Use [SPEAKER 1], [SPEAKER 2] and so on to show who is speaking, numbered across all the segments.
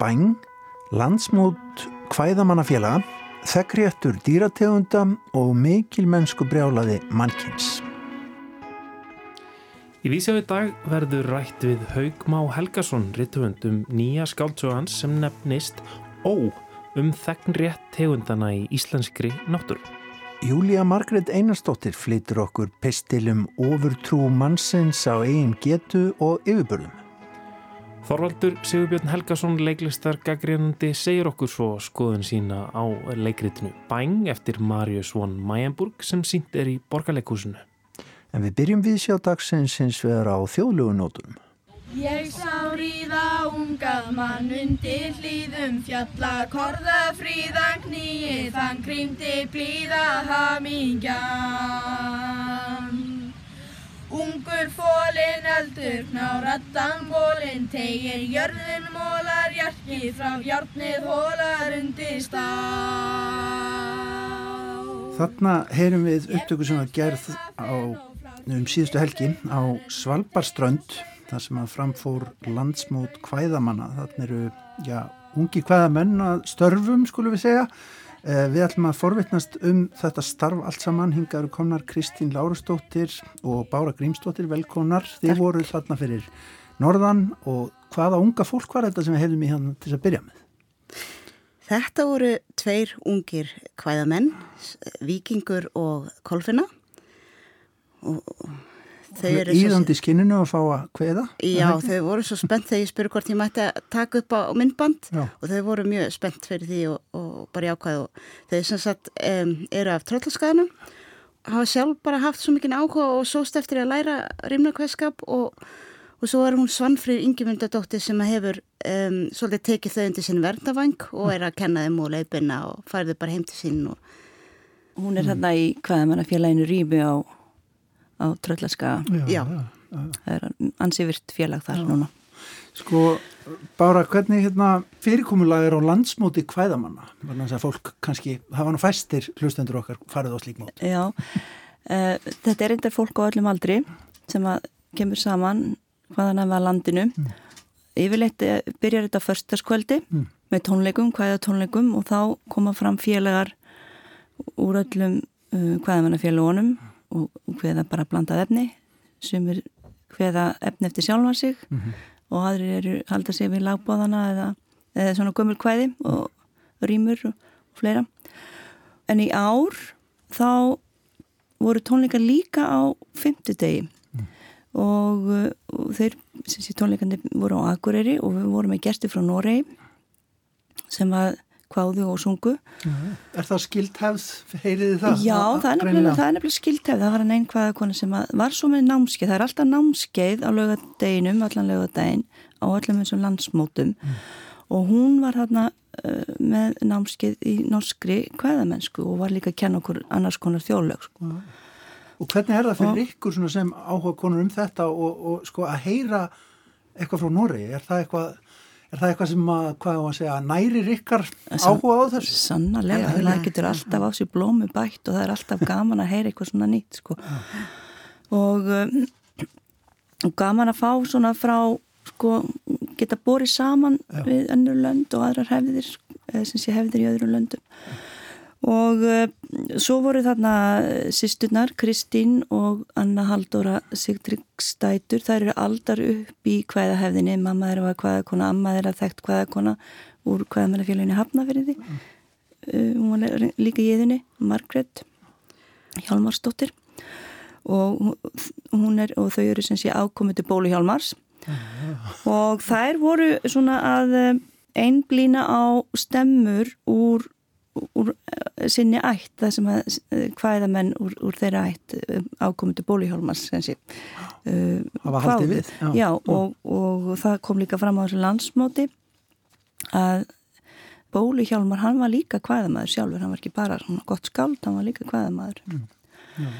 [SPEAKER 1] Bæng, landsmót hvæðamannafélaga, þekkréttur dýrategunda og mikil mennsku brjálaði mannkins.
[SPEAKER 2] Í vísjáðu dag verður rætt við Haugmá Helgason, rittvönd um nýja skáltsögans sem nefnist Ó um þegnrétt tegundana í íslenskri náttúr.
[SPEAKER 1] Júlia Margret Einarstóttir flytur okkur pestilum ofurtrú mannsins á eigin getu og yfirbörðum.
[SPEAKER 2] Þorvaldur Sigurbjörn Helgason leiklistar gaggrínandi segir okkur svo skoðun sína á leikritinu Bæng eftir Marius von Mayenburg sem sínt er í borgarleikúsinu.
[SPEAKER 1] En við byrjum við sjá dagsins hins vegar á þjóðlugunótum.
[SPEAKER 3] Ég sá ríða ungað mann undir hlýðum fjalla korða fríðan knýið þann krýmdi blíða hamingjan. Ungur fólin eldur knárattan bólin tegir jörðin mólar hjarki frá hjárnið hólar undir stá.
[SPEAKER 1] Þarna heyrum við upptöku sem var gerð á um síðustu helgi á Svalbarströnd þar sem að framfór landsmót hvæðamanna. Þarna eru, já, ungi hvæðamenn að störfum, skulum við segja. Eh, við ætlum að forvittnast um þetta starf allt saman. Hingaður komnar Kristín Lárustóttir og Bára Grímstóttir, velkonar. Þið voru þarna fyrir norðan og hvaða unga fólk var þetta sem við hefðum í hérna til að byrja með?
[SPEAKER 4] Þetta voru tveir ungir hvæðamenn, vikingur og kolfina
[SPEAKER 1] og Íðandi skinninu að fá að hveða?
[SPEAKER 4] Já, þau voru svo spennt þegar ég spurði hvort ég mætti að taka upp á myndband Já. og þau voru mjög spennt fyrir því og, og bara jákvæð og þau sem sagt um, eru af tröllaskaðanum hafa sjálf bara haft svo mikið áhuga og sóst eftir að læra rimnarkvæðskap og, og svo er hún Svanfrýr Ingemyndadóttir sem hefur um, svolítið tekið þau undir sinn verndavang og er að kenna þeim og leipina og færðu bara heim til sín og...
[SPEAKER 5] Hún er hérna í hvaðamannafélaginu Rými á á Tröllaska
[SPEAKER 4] Já,
[SPEAKER 5] það er ansivirt félag þar já. núna
[SPEAKER 1] Sko, bara hvernig hérna, fyrirkomulag er á landsmóti hvæðamanna? Þannig að fólk kannski hafa nú fæstir hlustendur okkar farið á slík mót
[SPEAKER 5] Já, uh, þetta er eindir fólk á öllum aldri sem að kemur saman hvaðan að var landinu mm. Yfirleitt eh, byrjar þetta förstaskvöldi mm. með tónleikum, hvaða tónleikum og þá koma fram félagar úr öllum uh, hvaðamannafélagunum og, og hveða bara blandað efni sem er hveða efni eftir sjálfa sig mm -hmm. og aðri eru halda sig við lagbóðana eða, eða svona gömul hvæði og rýmur og, fleira en í ár þá voru tónleikar líka á fymtudegi mm. og, og þeir tónleikandi voru á Akureyri og við vorum með gæsti frá Noregi sem að kváðu og sungu.
[SPEAKER 1] Er það skildhefð, heyriði það?
[SPEAKER 5] Já, það er nefnilega, skildhefð. Það var einn hvaða konu sem var svo með námskeið. Það er alltaf námskeið á lögadeginum, allan lögadegin, á öllum eins og landsmótum mm. og hún var hérna uh, með námskeið í norskri hvaðamennsku og var líka að kenna okkur annars konar þjóðlög. Sko. Mm.
[SPEAKER 1] Og hvernig er það fyrir og, ykkur sem áhuga konur um þetta og, og sko að heyra eitthvað frá Norri? Er það eitthvað Er það eitthvað sem að, hvað var að segja, nærir ykkar áhuga á þessu?
[SPEAKER 5] Sannarlega, það getur alltaf á sér blómi bætt og það er alltaf gaman að heyra eitthvað svona nýtt sko. Og um, gaman að fá svona frá, sko, geta borið saman Já. við önnur lönd og aðrar hefðir, sem sé hefðir í öðru löndum og uh, svo voru þarna sýsturnar Kristín og Anna Haldóra Sigtrygstætur, það eru aldar upp í hvaðahefðinni, mamma þeirra var hvaðakona, amma þeirra þekkt hvaðakona úr hvaðamennafélaginu Hafnafyrði mm. uh, hún var líka í eðinni Margret Hjálmarsdóttir og hún er, og þau eru sem sé ákomið til Bólu Hjálmars mm. og þær voru svona að einblýna á stemmur úr úr eh, sinni ætt það sem að eh, hvaða menn úr, úr þeirra ætt eh, ákomundu bólihjálmars uh,
[SPEAKER 1] það var haldið við
[SPEAKER 5] já, já og, og það kom líka fram á þessu landsmóti að bólihjálmar hann var líka hvaðamæður sjálfur, hann var ekki bara gott skáld, hann var líka hvaðamæður mm.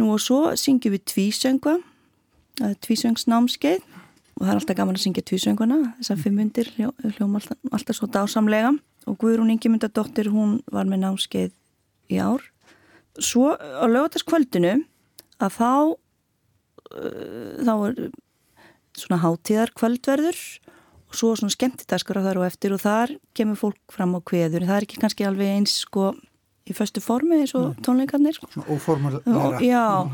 [SPEAKER 5] nú og svo syngjum við tvísöngva tvísöngsnámskeið og það er alltaf gaman að syngja tvísönguna þessar fimm myndir hljóma alltaf, alltaf svo dásamlega og Guðrún Ingemyndadóttir hún var með námskeið í ár. Svo á lögataskvöldinu að þá uh, þá er svona hátíðar kvöldverður og svo svona skemmtitaskar á þar og eftir og þar kemur fólk fram á kveður. Það er ekki kannski alveg eins sko í föstu formi eins og tónleikarnir. Sko.
[SPEAKER 1] Svona óformulega
[SPEAKER 5] Já,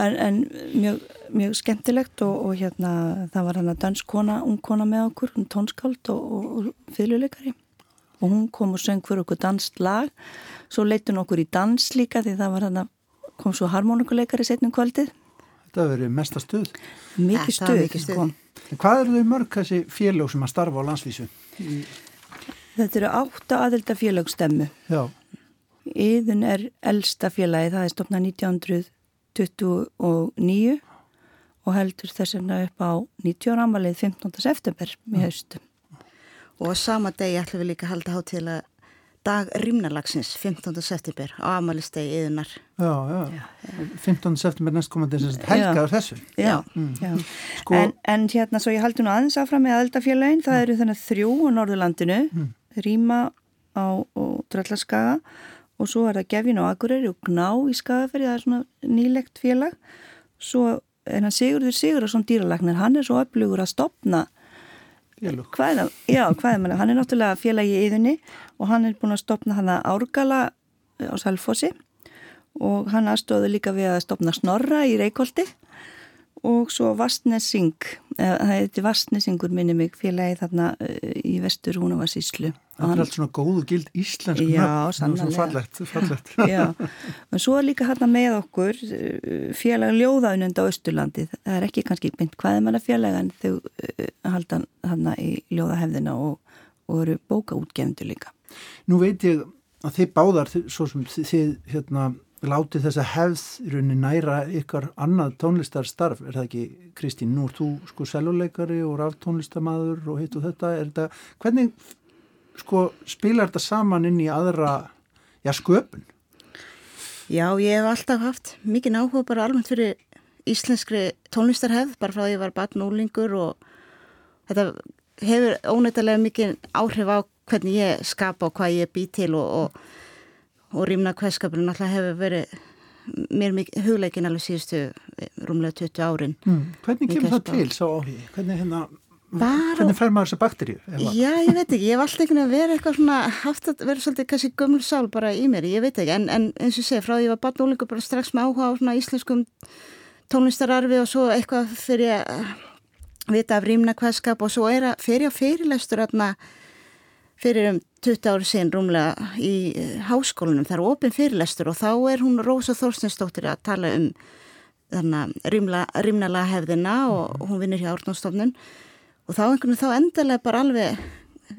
[SPEAKER 5] en, en mjög, mjög skemmtilegt og, og hérna það var hann að danskona, ung kona með okkur tónskáld og, og, og fylguleikari og hún kom og söng fyrir okkur danst lag, svo leitun okkur í dans líka því það var hann að kom svo harmonikuleikari setnum kvöldið
[SPEAKER 1] Þetta verið mesta stuð
[SPEAKER 5] Mikið stuð, mikið stuð.
[SPEAKER 1] Hvað eru þau mörg þessi félög sem að starfa á landsvísu?
[SPEAKER 5] Þetta eru átta aðelda félögstemmu
[SPEAKER 1] Já
[SPEAKER 5] Íðun er elsta félagi, það er stopnað 1929 og heldur þess vegna upp á 90 ára amalið 15. september með haustum.
[SPEAKER 4] Og sama degi ætlum við líka að halda hátíðla dag rýmnalagsins 15. september á amalistegi íðunar.
[SPEAKER 1] Já, já, 15. september næstkomandi helgaður þessu.
[SPEAKER 5] Já, mm. já. Sko... En, en hérna svo ég haldi nú aðeins áfram með aðeldafélagin, það eru þannig þrjú á Norðurlandinu, mm. Rýma á Dröllaskaga og svo er það Gefin og Akureyri og Gná í Skagaferi, það er svona nýlegt félag svo er hann Sigurður Sigurðarsson dýralagnir, hann er svo öflugur að stopna hvaða, já, hvaða, hann er náttúrulega félagi í yðunni og hann er búin að stopna hann að Árgala á Salfossi og hann aðstóði líka við að stopna Snorra í Reykjóldi og svo Vastnesing það heiti Vastnesingur minni mig félagi þarna eh, í vestur Húnavarsíslu
[SPEAKER 1] Það er allt svona góðu gild íslensk
[SPEAKER 5] Já, sannlega
[SPEAKER 1] fallegt,
[SPEAKER 5] en svo er líka hérna með okkur eh, félag ljóðaunund á Östurlandi það er ekki kannski mynd hvað er manna félag en þau uh, halda hérna í ljóðahefðina og, og eru bókaútgefndu líka.
[SPEAKER 1] Nú veit ég að þið báðar svo sem þið hérna látið þess að hefð runni næra ykkar annað tónlistarstarf, er það ekki Kristín, nú er þú sko seluleikari og ráftónlistamadur og hitt og þetta, er þetta hvernig sko spilar þetta saman inn í aðra já, sköpun?
[SPEAKER 4] Já, ég hef alltaf haft mikið náhuga bara almennt fyrir íslenskri tónlistarhefð, bara frá því að ég var batnúlingur og þetta hefur ónættilega mikið áhrif á hvernig ég skapa og hvað ég bý til og, og og rýmna hverskapurinn alltaf hefur verið mér mikið hugleikin alveg síðustu eh, rúmlega 20 árin mm.
[SPEAKER 1] Hvernig kemur það til sá áhugi? Hvernig, hérna, hvernig fær maður þessa bakteríu?
[SPEAKER 4] Já, ég veit ekki, ég hef alltaf einhvern veginn verið eitthvað svona haft að vera svolítið kannski gömul sál bara í mér, ég veit ekki en, en eins og sé, frá því ég var barn og líka bara strax með áhuga á svona íslenskum tónlistararfi og svo eitthvað fyrir að vita af rýmna hverskap og svo er að fyrir á fyrirlestur fyrir um 20 ári sín rúmlega í eh, háskólanum, það er ofin fyrirlestur og þá er hún Rósa Þorstinsdóttir að tala um rýmnalega hefðina og hún vinnir hjá Árnóstofnun og þá einhvern veginn þá endalega bara alveg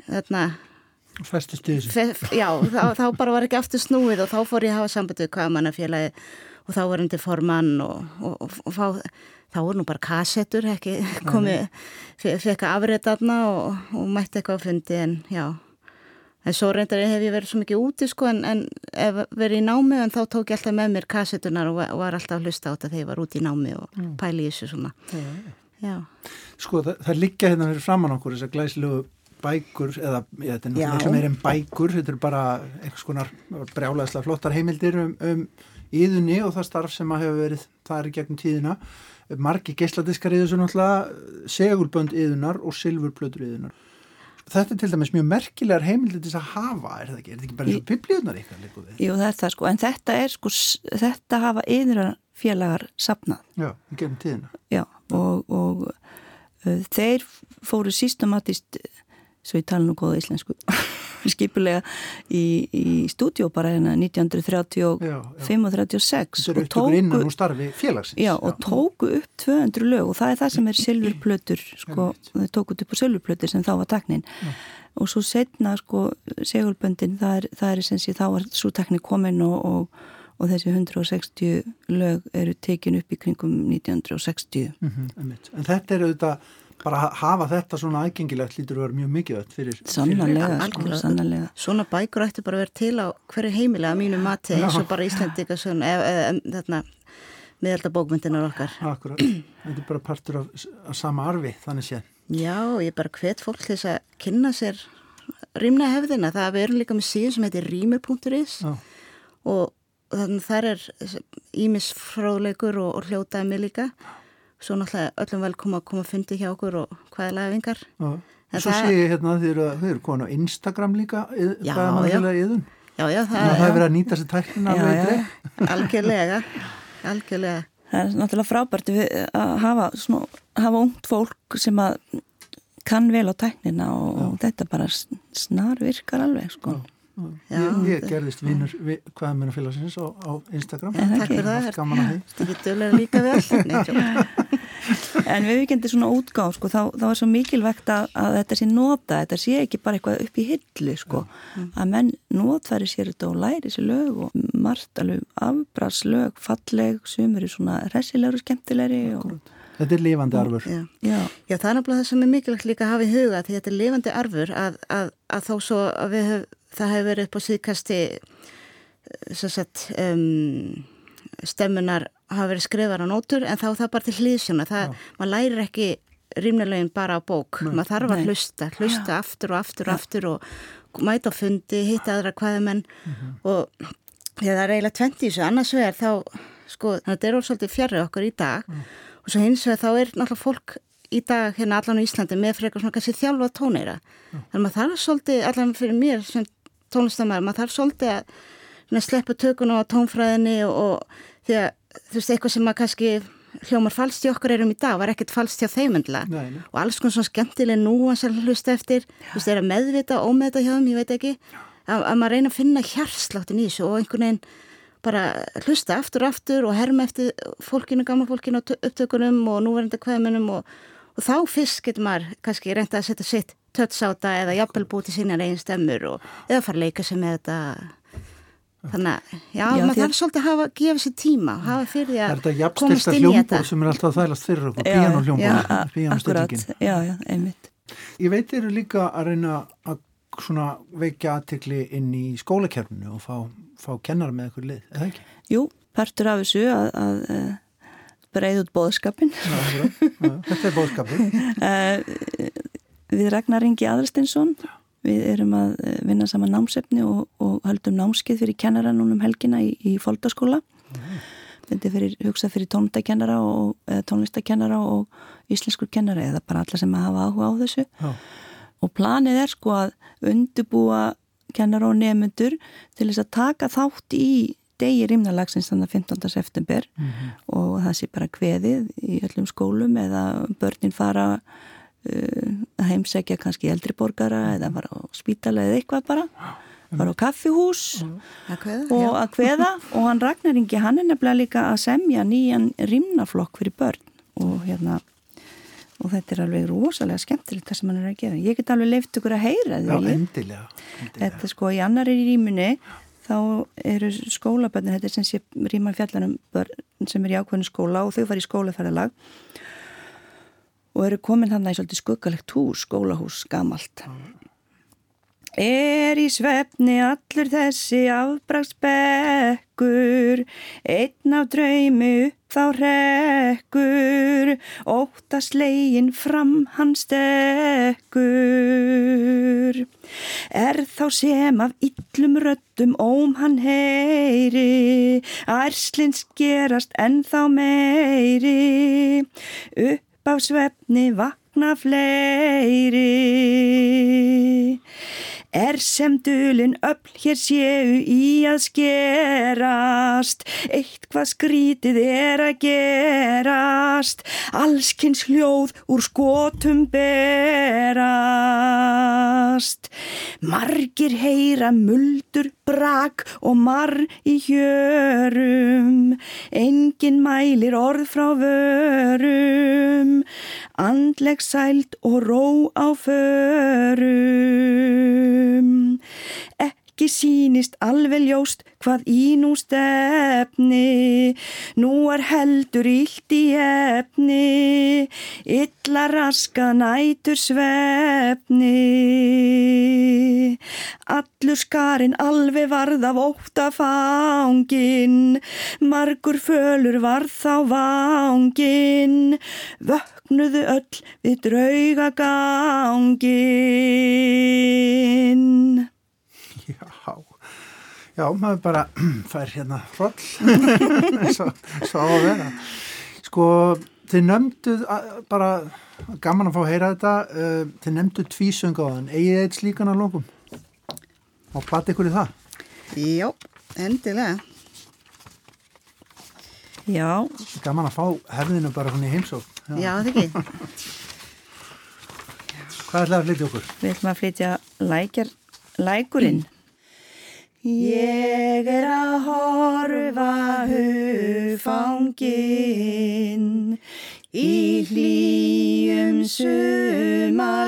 [SPEAKER 4] þarna
[SPEAKER 1] Festist í
[SPEAKER 4] þessu. Já, þá, þá bara var ekki aftur snúið og þá fór ég að hafa samband við hvað mannafélagi og þá var henni til formann og, og, og, og fá, þá voru nú bara kassettur ekki komið, fekk að afriða þarna og mætti eitthvað að fundi en já En svo reyndar hef ég verið svo mikið úti sko en, en ef verið í námi en þá tók ég alltaf með mér kassetunar og var, alltaf að hlusta á þetta þegar ég var úti í námi og mm. pæli í þessu svona. Já, já.
[SPEAKER 1] Sko það, það liggja hérna fyrir framann okkur þessar glæslegu bækur eða ég, þetta er náttúrulega meir en bækur, þetta er bara einhvers konar brjálæðislega flottar heimildir um, um íðunni og það starf sem að hefur verið það er í gegnum tíðina. Margi geisladiskar íður svo náttúrulega segulbönd íðunar og silfurplötur íðunar þetta er til dæmis mjög merkilegar heimildið til að hafa, er það ekki? Er þetta ekki bara eins og biblíunar eitthvað?
[SPEAKER 5] Jú, það er það sko, en þetta er sko, þetta hafa yðrar félagar sapnað.
[SPEAKER 1] Já, í gefnum tíðina.
[SPEAKER 5] Já, og, og uh, þeir fóru sístomatist, svo ég tala nú góða íslensku, skipulega í, í stúdjó bara hérna 1935 og 36
[SPEAKER 1] og tóku innan félagsins.
[SPEAKER 5] Já, og tóku upp 200 lög og það er það sem er silfurplötur sko, þau tókut upp á silfurplötur sem þá var taknin já. og svo setna sko segulböndin það er, það er sem sé þá var svo takni komin og, og, og þessi 160 lög eru tekin upp í kringum 1960 mm
[SPEAKER 1] -hmm, en þetta eru þetta bara hafa þetta svona aðgengilegt lítur að vera mjög mikið fyrir
[SPEAKER 5] sannarlega, sko, sannarlega.
[SPEAKER 4] Svona bækur ætti bara að vera til á hverju heimilega mínu mati eins og bara Íslandika þarna miðaldabókmyndinar okkar.
[SPEAKER 1] Akkurat, þetta er bara partur af, af sama arfi þannig sé
[SPEAKER 4] Já, ég bara hvet fólk til þess að kynna sér rýmna hefðina, það við erum líka með síðan sem heitir rýmur.is og þannig þar er ímisfráleikur og, og hljótaði mig líka svo náttúrulega öllum vel koma að koma að fundi hjá okkur og hvaða lafingar
[SPEAKER 1] Svo sé ég hérna að þið eru komin á Instagram líka,
[SPEAKER 4] já,
[SPEAKER 1] já. Yðun.
[SPEAKER 4] Já, já,
[SPEAKER 1] það, það er verið að nýta sér tæknina
[SPEAKER 4] algjörlega, algjörlega.
[SPEAKER 5] Það er náttúrulega frábært að hafa, svona, hafa ungt fólk sem að kann vel á tæknina og, og þetta bara snar virkar alveg, sko. Já.
[SPEAKER 1] Ég, ég gerðist vinnur við, hvaða minn félagsins á, á Instagram.
[SPEAKER 4] Ja, Takk fyrir það, það er ekki dölulega líka vel.
[SPEAKER 5] En við vikindi svona útgáð sko, þá, þá er svo mikilvægt að, að þetta sé nota, þetta sé ekki bara eitthvað upp í hillu sko, ja. að menn notfæri sér þetta og læri sér lög og margt alveg afbraslög falleg, sumur er svona resilegur og skemmtilegri og
[SPEAKER 1] Þetta er lifandi arfur.
[SPEAKER 4] Já, já. já það er náttúrulega það sem er mikilvægt líka að hafa í huga því þetta er lifandi arfur að, að, að þó svo að við höfum það hefur verið upp á síðkasti sagt, um, stemmunar hafa verið skrifar á nótur en þá er það bara til hlýðsjóna maður lærir ekki rýmnilegin bara á bók Nei. maður þarf að hlusta, hlusta ja. aftur og aftur og aftur og mæta á fundi hitta aðra hvaða menn mm -hmm. og þegar það er eiginlega 20 þessu annars vegar þá sko þetta er ósaldið fjarrið okkur í dag mm. og svo hins vegar þá er náttúrulega fólk í dag hérna allan á Íslandi með frekar svona kannski þjálfa tóneira mm. þannig að maður þarf svolítið allan fyrir mér sem tónlistamæður, maður þarf svolítið að sleppa tökun á tónfræðinni og, því að þú veist eitthvað sem maður kannski hljómar falst í okkur erum í dag var ekkert falst hjá þeimendla og alls konar svona skemmtileg nú að sér hlusta eftir þú veist, að meðvita og ómeðvita hjá þeim, ég veit ekki. Að, að maður reyna að finna hjarsláttin í þessu og einhvern veginn bara hlusta aftur og aftur og herma eftir fólkinu, gamla fólkinu upptökunum og núverenda kveðmunum og, og þá fyrst getur maður kannski reynda að setja sitt tötsáta eða jafnvel búti sína einn stemmur og, eða fara að leika sig með þetta. Þannig að, já, já maður þarf svolítið að hafa, gefa sér tíma hafa fyrir því að komast inn í þetta
[SPEAKER 1] Er þetta? sem er alltaf að þælast fyrir okkur,
[SPEAKER 5] einmitt.
[SPEAKER 1] Ég veit eru líka að reyna að svona veikja aðtikli inn í skólakerfinu og fá, fá kennar með eitthvað lið, eða ekki?
[SPEAKER 5] Jú, partur af þessu að, að, eh, breyða út bóðskapin
[SPEAKER 1] Þetta er bóðskapin
[SPEAKER 5] eh, við Ragnar Ingi Aðarstinsson við erum að eh, vinna saman námsefni og, og höldum námskeið fyrir kennara núnum helgina í, í foldaskóla þetta er fyrir, hugsað fyrir tónlistakennara og tónlistakennara og íslenskur kennara eða bara alla sem hafa áhuga á þessu Já. og planið er sko að undibúa kennara og nefnundur til þess að taka þátt í degi rýmnalagsins þannig að 15. september mm -hmm. og það sé bara kveðið í öllum skólum eða börnin fara að heimsækja kannski eldriborgara eða fara á spítala eða eitthvað bara. Fara á kaffihús
[SPEAKER 4] að kveða,
[SPEAKER 5] og að kveða. Og hann Ragnaringi hann er nefnilega líka að semja nýjan rimnaflokk fyrir börn. Og hérna og þetta er alveg rosalega skemmtilegt það sem hann er að gera. Ég get alveg leift ykkur að heyra
[SPEAKER 1] Já, endilega,
[SPEAKER 5] endilega. þetta sko í annari rýmunni þá eru skólaböndin þetta er sem sé rýman fjallanum börn sem er í ákveðinu skóla og þau fara í skólaferðalag og eru komin þannig svolítið skuggalegt hús, skólahús, gamalt. Er í svefni allur þessi afbraksbekkur, einn af draumi upp þá rekkur, óttaslegin fram hans dekkur. Er þá sem af yllum röttum óm hann heyri, ærslins gerast en þá meiri, upp upp á svefni vakna fleiri. Er sem dölin öll hér séu í að skerast, eitt hvað skrítið er að gerast, allskynns hljóð úr skotum berast. Margir heyra muldur brak og marr í hjörum, engin mælir orð frá vörum, andleg sælt og ró á förum. Ekki sínist alveg ljóst hvað í nú stefni, nú er heldur ílt í efni, illa raska nætur svefni. Allur skarinn alveg varð af óta fangin, margur fölur varð þá vangin, vöknuðu öll við draugagangin.
[SPEAKER 1] Já, maður bara fær hérna hroll. Svo, svo á að vera. Sko þið nömduð bara gaman að fá að heyra þetta uh, þið nömduð tvísöng á þann eigið eitt slíkan að lókum og hvað ykkur í það?
[SPEAKER 4] Já, endilega.
[SPEAKER 5] Já.
[SPEAKER 1] Gaman að fá herðinu bara hún í heimsók
[SPEAKER 4] Já, Já það ekki.
[SPEAKER 1] Hvað ætlaði að flytja okkur?
[SPEAKER 5] Við ætlum að flytja lækjar, lækurinn. Ég er að horfa hufanginn í hlýjum sumarblænu.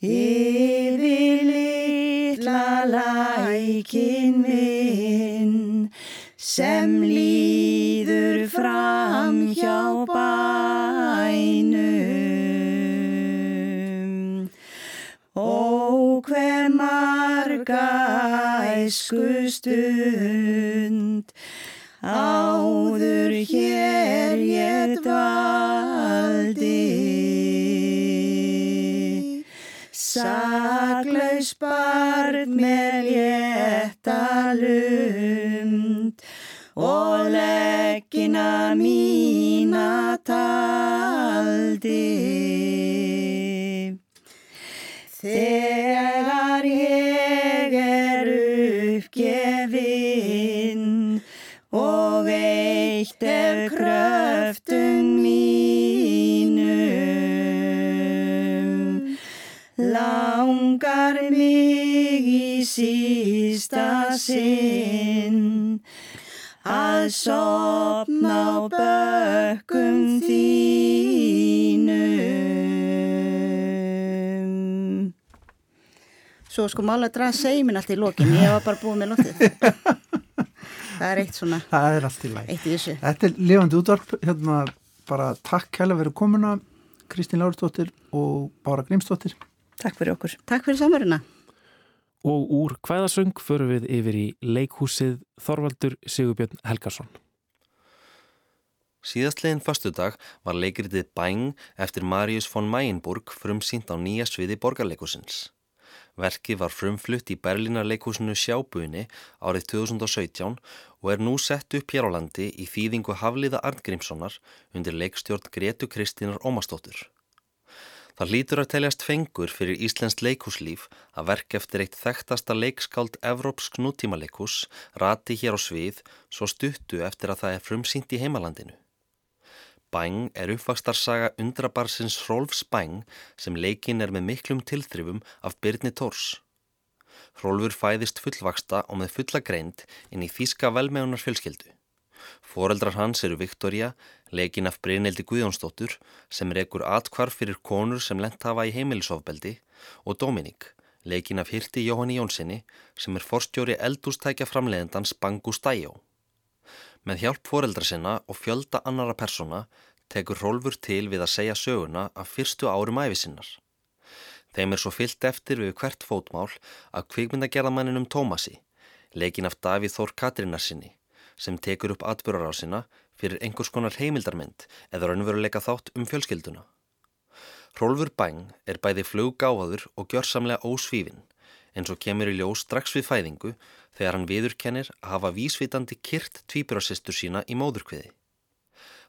[SPEAKER 5] Yfir litla lækin minn sem líður fram hjá bænum marga æsku stund áður hér ég dvaldi Saklaus barn með léttalund og leggina mína taldi. Þegar og eitt er kröftum mínum. Langar mig í sísta sinn að sopna á bökkum þínum.
[SPEAKER 4] Svo sko mála að draga seimin allt í lokin, ég var bara búið með lóttið Það er eitt svona.
[SPEAKER 1] Það er allt í læg Þetta er lifandi útvarp, hérna bara takk hella fyrir komuna Kristín Láristóttir og Bára Grímstóttir
[SPEAKER 5] Takk fyrir okkur.
[SPEAKER 4] Takk fyrir samverðina
[SPEAKER 2] Og úr hvaðasöng förum við yfir í leikhúsið Þorvaldur Sigurbjörn Helgarsson.
[SPEAKER 6] Síðastlegin fastudag var leikritið Bæng eftir Marius von Mayenburg frumsýnt á nýja sviði borgarleikusins. Verkið var frumflutt í Berlínarleikúsinu Sjábúinni árið 2017 og er nú sett upp hér á landi í þýðingu Hafliða Arngrímssonar undir leikstjórn Gretu Kristínar Ómastóttur. Það lítur að teljast fengur fyrir Íslensk leikúslíf að verk eftir eitt þekktasta leikskáld Evrópsk nútímaleikus rati hér á svið svo stuttu eftir að það er frumsýnt í heimalandinu. Bæng er uppvakstarsaga undrabarsins Rolfs Bæng sem leikin er með miklum tilþrifum af Byrni Tórs. Rolfur fæðist fullvaksta og með fulla greind inn í Þíska velmegunar fjölskyldu. Fóreldrar hans eru Viktoria, leikin af Brynildi Guðjónsdóttur sem rekur atkvarf fyrir konur sem lent hafa í heimilisofbeldi og Dominík, leikin af Hirti Jóhanni Jónssoni sem er forstjóri eldústækja framleiðendans Bangu Stæjó. Með hjálp fóreldra sinna og fjölda annara persóna tekur Rolfur til við að segja söguna af fyrstu árum æfisinnar. Þeim er svo fyllt eftir við hvert fótmál að kvikmyndagerðamanninum Tómasi, leikin af Davíð Þór Katrinarsinni, sem tekur upp atbyrjar á sinna fyrir einhvers konar heimildarmynd eða raunveruleika þátt um fjölskylduna. Rolfur Bæng er bæði fluggáhaður og gjörsamlega ósvífin, eins og kemur í ljós strax við fæðingu þegar hann viðurkennir að hafa vísvitandi kyrt tvíbjörnsistur sína í móðurkviði.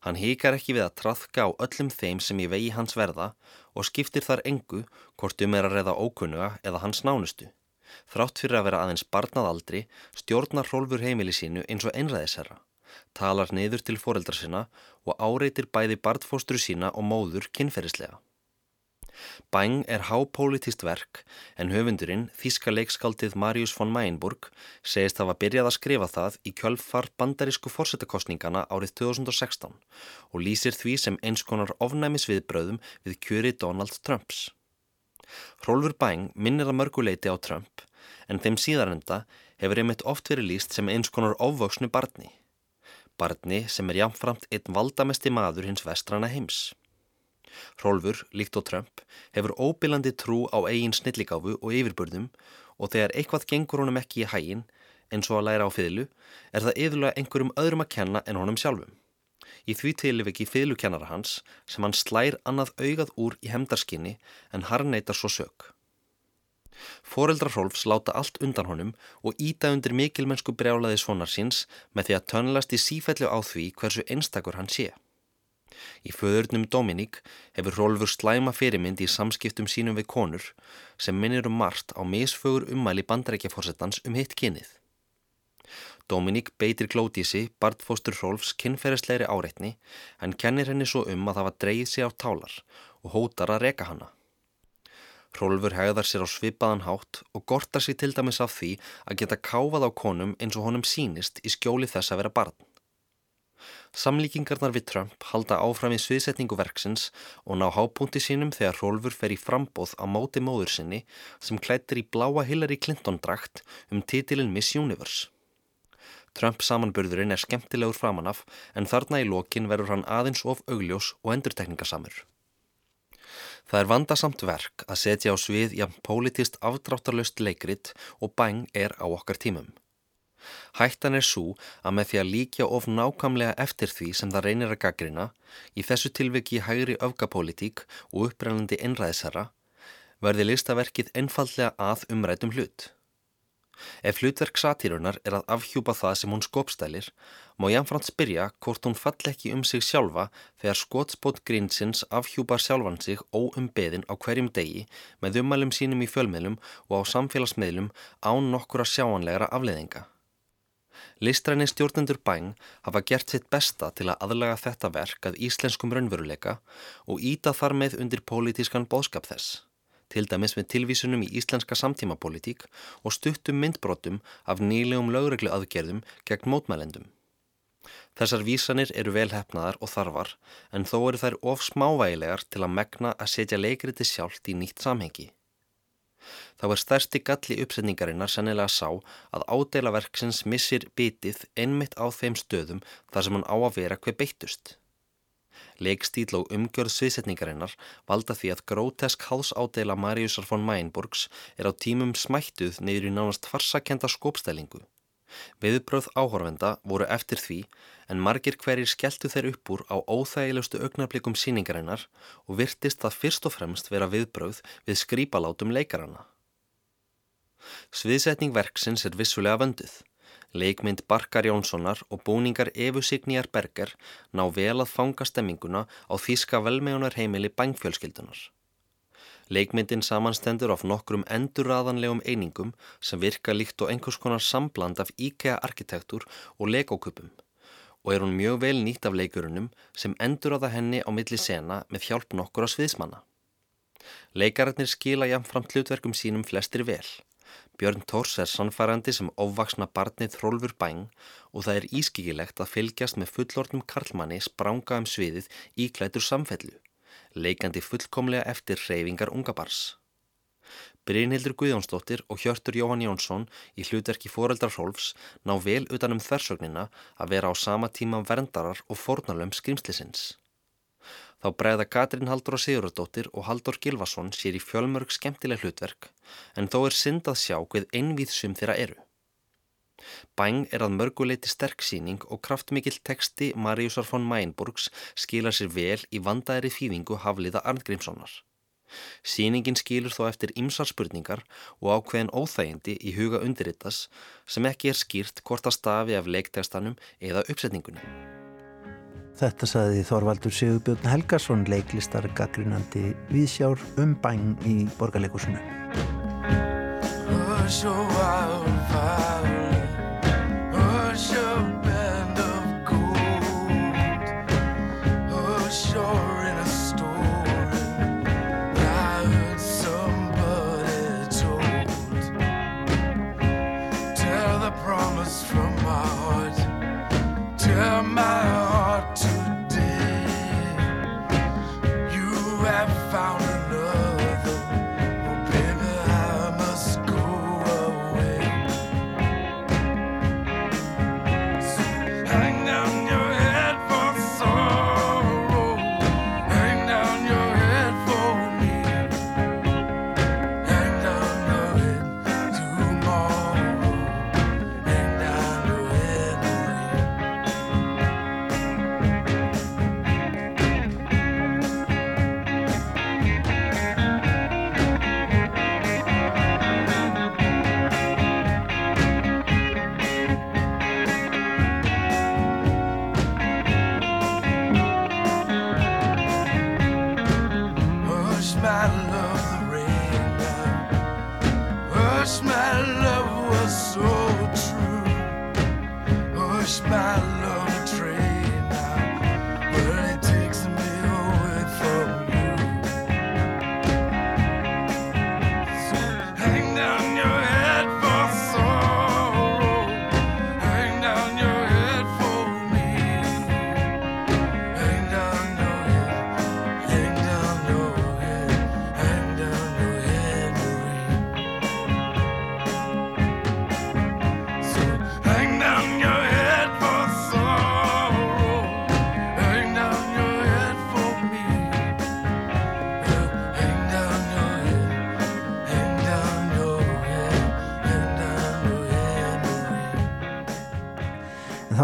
[SPEAKER 6] Hann híkar ekki við að trafka á öllum þeim sem í vegi hans verða og skiptir þar engu hvort um er að reða ókunnuga eða hans nánustu. Þrátt fyrir að vera aðeins barnað aldri stjórnar Rolfur heimili sínu eins og einræðisherra, talar niður til foreldra sinna og áreitir bæði barnfóstru sína og móður kynferðislega. Bæng er hápolítist verk en höfundurinn, þíska leikskáldið Marius von Mayenburg, segist hafa byrjað að skrifa það í kjölfar bandarísku fórsetakostningana árið 2016 og lýsir því sem eins konar ofnæmisviðbröðum við kjöri Donald Trumps. Rolfur Bæng minnir að mörguleiti á Trump en þeim síðarenda hefur einmitt oft verið líst sem eins konar ofvöksnu barni. Barni sem er jáfnframt einn valdamesti maður hins vestrana heims. Rolfur, líkt og Trump, hefur óbillandi trú á eigin snilligáfu og yfirbörðum og þegar eitthvað gengur honum ekki í hægin, eins og að læra á fiðlu, er það yfirlega einhverjum öðrum að kenna en honum sjálfum. Í því tilviki fiðlukennara hans sem hann slær annað augað úr í hemdarskinni en harneitar svo sög. Fóreldrar Rolfs láta allt undan honum og íta undir mikilmennsku brjálaði svonar síns með því að tönlast í sífellu á því hversu einstakur hann sé. Í föðurnum Dominík hefur Rolfur slæma fyrirmynd í samskiptum sínum við konur sem minnir um margt á misfögur ummæli bandrækjaforsettans um hitt kynið. Dominík beitir Glódísi, barnfóstur Rolfs, kynferðisleiri áreitni en kennir henni svo um að það var dreyið sig á tálar og hótar að reka hanna. Rólfur hegðar sér á svipaðan hátt og gortar sér til dæmis af því að geta káfað á konum eins og honum sínist í skjóli þess að vera barn. Samlíkingarnar við Trump halda áfram í sviðsetningu verksins og ná hábúndi sínum þegar Rólfur fer í frambóð á móti móður sinni sem klættir í bláa Hillary Clinton drakt um titilin Miss Universe. Trump samanburðurinn er skemmtilegur framanaf en þarna í lokin verður hann aðeins of augljós og endurtekningasamur. Það er vandasamt verk að setja á svið jafn politist afdráttarlaust leikrit og bæng er á okkar tímum. Hættan er svo að með því að líkja of nákamlega eftir því sem það reynir að gaggrina, í þessu tilviki hægri öfgapolítík og upprænandi innræðisherra, verði listaverkið einfallega að umrætum hlut. Ef hlutverk satírunar er að afhjúpa það sem hún skopstælir, má Janfrand spyrja hvort hún fall ekki um sig sjálfa þegar skotspót grínsins afhjúpar sjálfan sig óumbeðin á hverjum degi með umælum sínum í fjölmiðlum og á samfélagsmiðlum án nokkura sjáanlegra afleðinga. Listræni stjórnendur bæng hafa gert sitt besta til að aðlaga þetta verk að íslenskum raunveruleika og íta þar með undir pólitískan bóðskap þess til dæmis með tilvísunum í íslenska samtímapolítík og stuttum myndbrotum af nýlegum lögreglu aðgerðum gegn mótmælendum. Þessar vísanir eru velhæfnaðar og þarfar en þó eru þær of smávægilegar til að megna að setja leikriti sjálft í nýtt samhengi. Þá er stærsti galli uppsetningarinnar sennilega sá að ádeilaverksins missir bitið einmitt á þeim stöðum þar sem hann á að vera hver beittust. Leikstíl og umgjörð sviðsetningarinnar valda því að grótesk hálsádela Mariusar von Mæinborgs er á tímum smættuð neyður í nánast farsakenda skópstælingu. Viðbröð áhorfenda voru eftir því en margir hverjir skelltu þeir upp úr á óþægilegustu augnablikum síningarinnar og virtist það fyrst og fremst vera viðbröð við skrýpalátum leikarana. Sviðsetning verksins er vissulega vönduð. Leikmynd Barkar Jónssonar og búningar Efu Signíjar Berger ná vel að fanga stemminguna á þýska velmegunar heimili bængfjölskyldunar. Leikmyndin samanstendur af nokkrum endurraðanlegum einingum sem virka líkt og einhvers konar sambland af IKEA-arkitektur og legokupum og er hún mjög vel nýtt af leikurunum sem endurraða henni á milli sena með hjálp nokkur á sviðsmanna. Leikararnir skila jamframt hlutverkum sínum flestir vel. Björn Tórs er sannfærandi sem ofvaksna barnið þrólfur bæng og það er ískikilegt að fylgjast með fullortnum karlmanni spranga um sviðið í klætur samfellu, leikandi fullkomlega eftir reyfingar unga bars. Brynhildur Guðjónsdóttir og Hjörtur Jóhann Jónsson í hlutverki Fóreldrar Rolfs ná vel utanum þversögnina að vera á sama tíma verndarar og fornalöfum skrimslisins. Þá bregða Katrín Haldur og Sigurðardóttir og Haldur Gilvason sér í fjölmörg skemmtileg hlutverk en þó er synd að sjá hvað einvíðsum þeirra eru. Bæng er að mörguleiti sterksýning og kraftmikill teksti Maríusar von Mænburgs skila sér vel í vandæri þýðingu Hafliða Arngrímssonar. Sýningin skilur þó eftir ymsar spurningar og ákveðin óþægindi í huga undirittas sem ekki er skýrt hvort að stafi af leiktekstanum eða uppsetningunum.
[SPEAKER 1] Þetta saði Þorvaldur Sigurbjörn Helgason leiklistar gaggrinandi viðsjár um bæn í borgarleikusinu. wish my love was so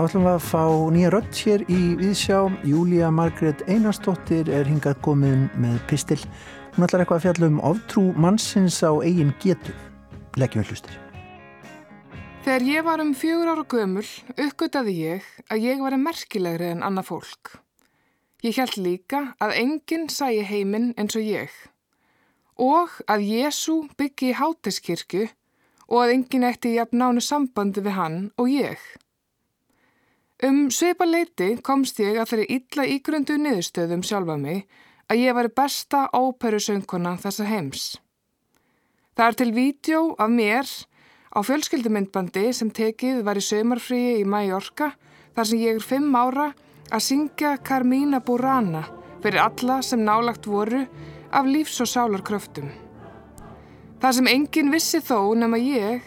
[SPEAKER 1] ætlum við að fá nýja rött hér í Víðsjá. Júlia Margret Einarstóttir er hingað komin með pistil. Hún ætlar eitthvað að fjalla um oftrú mannsins á eigin getu. Leggjum við hlustir.
[SPEAKER 7] Þegar ég var um fjögur ára gömul uppgötaði ég að ég var merkilegri en annað fólk. Ég held líka að enginn sæi heiminn eins og ég og að Jésu byggi í hátiskirkju og að enginn eitti jafn nánu sambandi við hann og ég. Um sveipa leiti komst ég að þeirri illa ígrundu niðurstöðum sjálfa mig að ég var besta óperusöngkona þessa heims. Það er til vídjó af mér á fjölskyldumyndbandi sem tekið var í sömarfríi í Mallorca þar sem ég er fimm ára að syngja Carmina Burana fyrir alla sem nálagt voru af lífs- og sálarkröftum. Það sem enginn vissi þó nema ég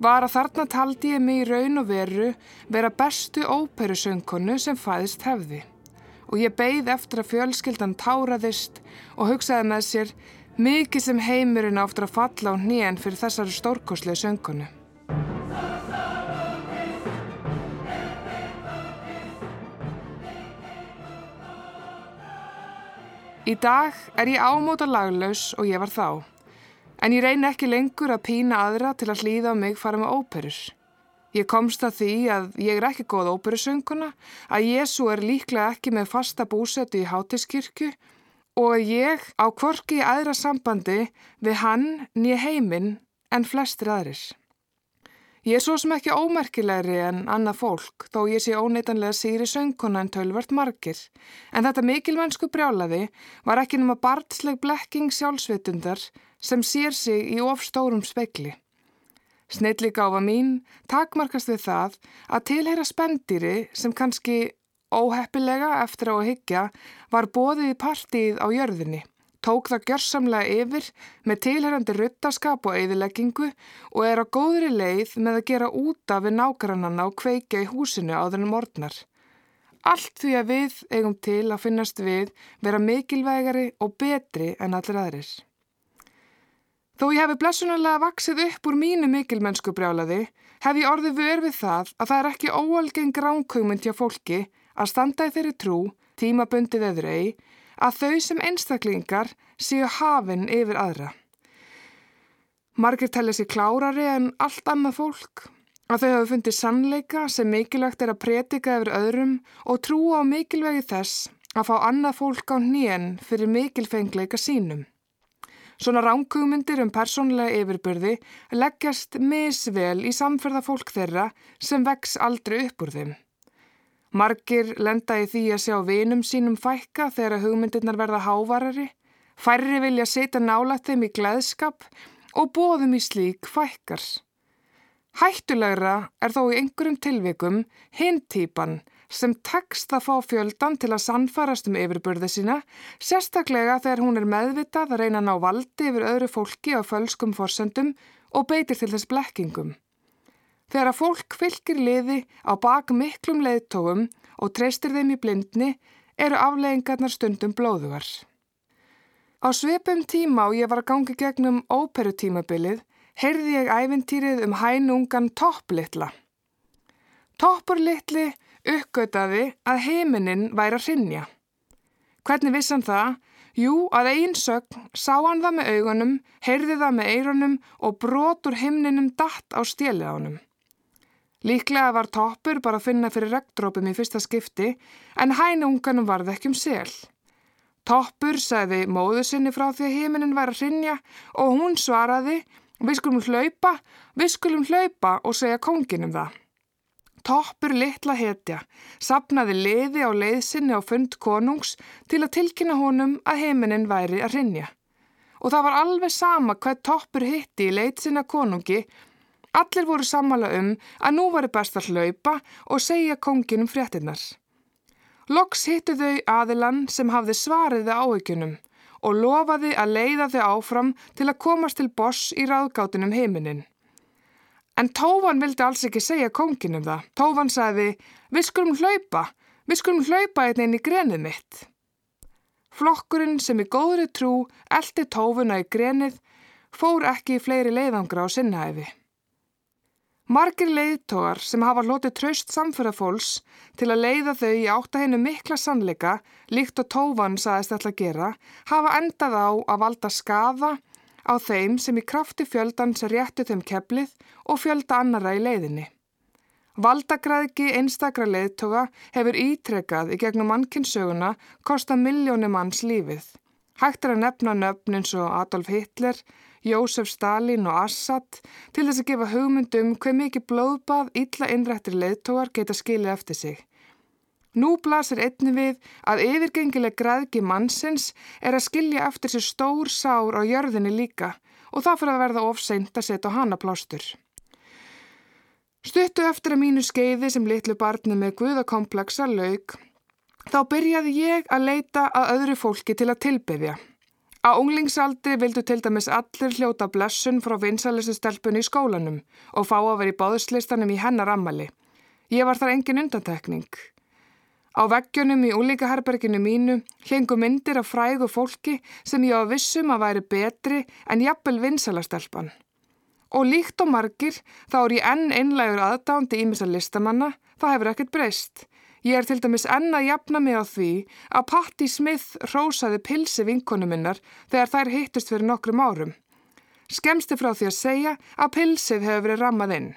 [SPEAKER 7] var að þarna taldi ég mig í raun og veru vera bestu óperusöngkonu sem fæðist hefði og ég beigð eftir að fjölskyldan táraðist og hugsaði með sér mikið sem heimurinn áttur að falla á hnén fyrir þessari stórkoslega söngkonu. Í dag er ég ámóta laglaus og ég var þá. En ég reyni ekki lengur að pína aðra til að hlýða á mig fara með óperur. Ég komst að því að ég er ekki góð óperusönguna, að Jésu er líklega ekki með fasta búsetu í hátiskirkju og að ég á kvorki í aðra sambandi við hann nýja heiminn en flestir aðrir. Ég er svo sem ekki ómerkilegri en annað fólk, þó ég sé óneitanlega síri söngkona en tölvert margir. En þetta mikilvænsku brjálaði var ekki nema barnsleg blekking sjálfsveitundar sem sér sig í ofstórum spekli. Snilligáfa mín takmarkast við það að tilheyra spendýri sem kannski óheppilega eftir á að hyggja var bóðið í partíð á jörðinni, tók það gjörsamlega yfir með tilherrandi ruttaskap og eðileggingu og er á góðri leið með að gera úta við nágrannanna og kveika í húsinu á þennum orðnar. Allt því að við eigum til að finnast við vera mikilvægari og betri en allir aðrir. Þó ég hefi blessunarlega vaksið upp úr mínu mikilmennsku brjálaði, hef ég orðið vör við það að það er ekki óalgeng ránkugmynd hjá fólki að standa í þeirri trú, tímabundið eður ei, að þau sem einstaklingar séu hafinn yfir aðra. Margir telli sér klárari en allt annað fólk, að þau hafi fundið sannleika sem mikilvægt er að pretika yfir öðrum og trúa á mikilvægi þess að fá annað fólk á hnén fyrir mikilfengleika sínum. Svona ránkugmyndir um persónlega yfirbyrði leggjast misvel í samferða fólk þeirra sem vex aldrei upp úr þeim. Margir lenda í því að sjá vinum sínum fækka þegar hugmyndirnar verða hávarari, færri vilja setja nálat þeim í gleðskap og bóðum í slík fækkar. Hættulegra er þó í einhverjum tilvikum hinn típan sem tekst að fá fjöldan til að sannfarast um yfirbörði sína, sérstaklega þegar hún er meðvitað að reyna að ná valdi yfir öðru fólki á fölskum forsendum og beitir til þess blekkingum. Þegar að fólk fylgir liði á bak miklum leiðtógum og treystir þeim í blindni eru afleggingarnar stundum blóðugar. Á svipum tíma og ég var að gangi gegnum óperutímabilið heyrði ég æfintýrið um hænungan Topplittla. Toppurlittli uppgötaði að heiminin væri að rinja. Hvernig viss hann það? Jú, að einn sögn sá hann það með augunum, heyrði það með eirunum og brotur himninum datt á stjelið ánum. Líklega var toppur bara að finna fyrir regndrópum í fyrsta skipti en hænunganum varði ekki um sel. Toppur sagði móðu sinni frá því að heiminin væri að rinja og hún svaraði við skulum hlaupa, við skulum hlaupa og segja konginum það. Toppur litla hetja sapnaði liði á leiðsinni á fund konungs til að tilkynna honum að heiminin væri að rinja. Og það var alveg sama hvað toppur hitti í leiðsinna konungi, allir voru sammala um að nú var best að hlaupa og segja konginum fréttinnar. Loks hittu þau aðilann sem hafði svariði áhyggjunum og lofaði að leiða þau áfram til að komast til boss í ráðgátunum heiminin. En Tófan vildi alls ekki segja konginum það. Tófan sagði, við skulum hlaupa, við skulum hlaupa einn inn í grenið mitt. Flokkurinn sem í góðri trú eldi Tófuna í grenið fór ekki í fleiri leiðangra á sinnæfi. Margir leiðtógar sem hafa lotið traust samfyrrafólks til að leiða þau í áttahennu mikla sannleika, líkt og tófan saðist ætla að gera, hafa endað á að valda skafa á þeim sem í krafti fjöldans réttu þeim keflið og fjölda annara í leiðinni. Valdagræðki einstakra leiðtóga hefur ítrekað í gegnum mannkinsöguna kosta miljónum manns lífið. Hægt er að nefna nöfn eins og Adolf Hitler, Jósef Stalin og Assad til þess að gefa hugmyndum hver mikið blóðbað illa innrættir leðtógar geta skilið eftir sig. Nú blasir einni við að yfirgengileg græðki mannsins er að skilja eftir sér stór sár á jörðinni líka og það fyrir að verða ofseint að setja hana plástur. Stuttu eftir að mínu skeiði sem litlu barni með guðakomplexa laug, þá byrjaði ég að leita að öðru fólki til að tilbyðja. Á unglingsaldri vildu til dæmis allir hljóta blessun frá vinsalistu stelpunni í skólanum og fá að vera í báðslistanum í hennar ammali. Ég var þar engin undantekning. Á veggjunum í úlíkaherberginu mínu hengu myndir af frægu fólki sem ég á vissum að væri betri en jafnvel vinsalastelpan. Og líkt og margir þá er ég enn einlegur aðdándi ímisa listamanna, það hefur ekkert breyst. Ég er til dæmis enn að jafna mig á því að Patti Smith rósaði pilsi vinkonu minnar þegar þær hittust fyrir nokkrum árum. Skemsti frá því að segja að pilsið hefur verið rammað inn.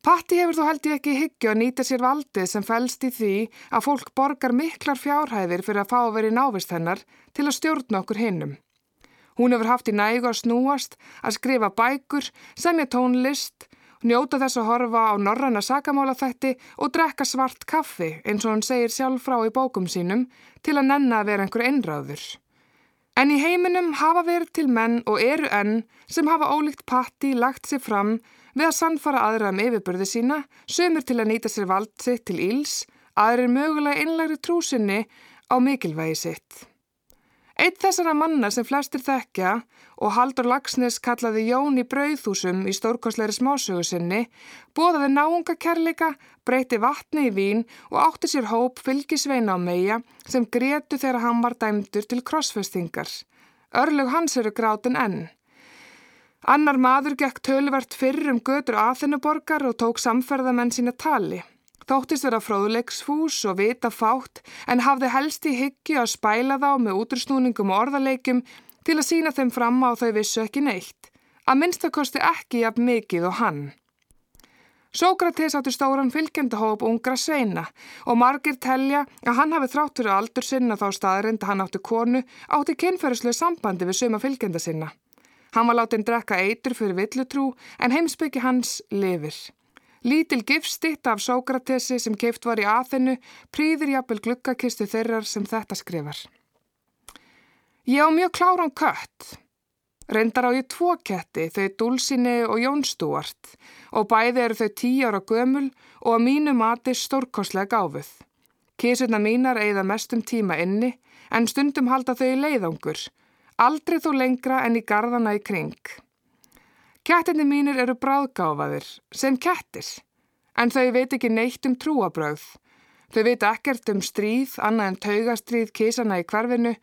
[SPEAKER 7] Patti hefur þó held ég ekki hyggju að nýta sér valdið sem fælst í því að fólk borgar miklar fjárhæðir fyrir að fá að vera í návist hennar til að stjórna okkur hinnum. Hún hefur haft í nægu að snúast, að skrifa bækur, semja tónlist, njóta þess að horfa á norranna sakamálaþætti og drekka svart kaffi eins og hann segir sjálf frá í bókum sínum til að nenna að vera einhver einráður. En í heiminum hafa verið til menn og eru enn sem hafa ólíkt patti lagt sér fram við að sannfara aðra um yfirbörði sína, sömur til að nýta sér vald sitt til íls, aðrir mögulega einlægri trúsinni á mikilvægi sitt. Eitt þessara manna sem flestir þekkja og Haldur Lagsnes kallaði Jón í brauðhúsum í stórkosleiri smásögu sinni, bóðaði náunga kærleika, breyti vatni í vín og átti sér hóp fylgisveina á meia sem gretu þegar hann var dæmdur til krossfestingar. Örlug hans eru grátin enn. Annar maður gekk tölvert fyrr um götur aðhennuborgar og tók samferðamenn sína tali. Þóttist vera fróðleiksfús og vita fátt en hafði helst í hyggju að spæla þá með útrúsnúningum og orðaleikum til að sína þeim fram á þau vissu ekki neitt. Að minnstakosti ekki jafn mikið og hann. Sókrates átti stóran fylgjendahóp ungra sveina og margir telja að hann hafi þrátt fyrir aldur sinna þá staðrind að hann átti konu átti kynferðislega sambandi við suma fylgjenda sinna. Hann var látin drekka eitur fyrir villutrú en heimsbyggi hans lifir. Lítil gifstitt af Sókratesi sem keift var í aðhennu prýðir jafnvel glukkakistu þeirrar sem þetta skrifar. Ég á mjög kláran kött. Reyndar á ég tvo ketti, þau Dulsini og Jónstúart og bæði eru þau tí ára gömul og að mínu mati stórkoslega gáfuð. Kísurna mínar eigða mestum tíma inni en stundum halda þau í leiðangur, aldrei þó lengra en í gardana í kring. Kettinni mínir eru bráðgáfaðir, sem kettir, en þau veit ekki neitt um trúabröð. Þau veit ekkert um stríð, annað en taugastríð kísana í hverfinu,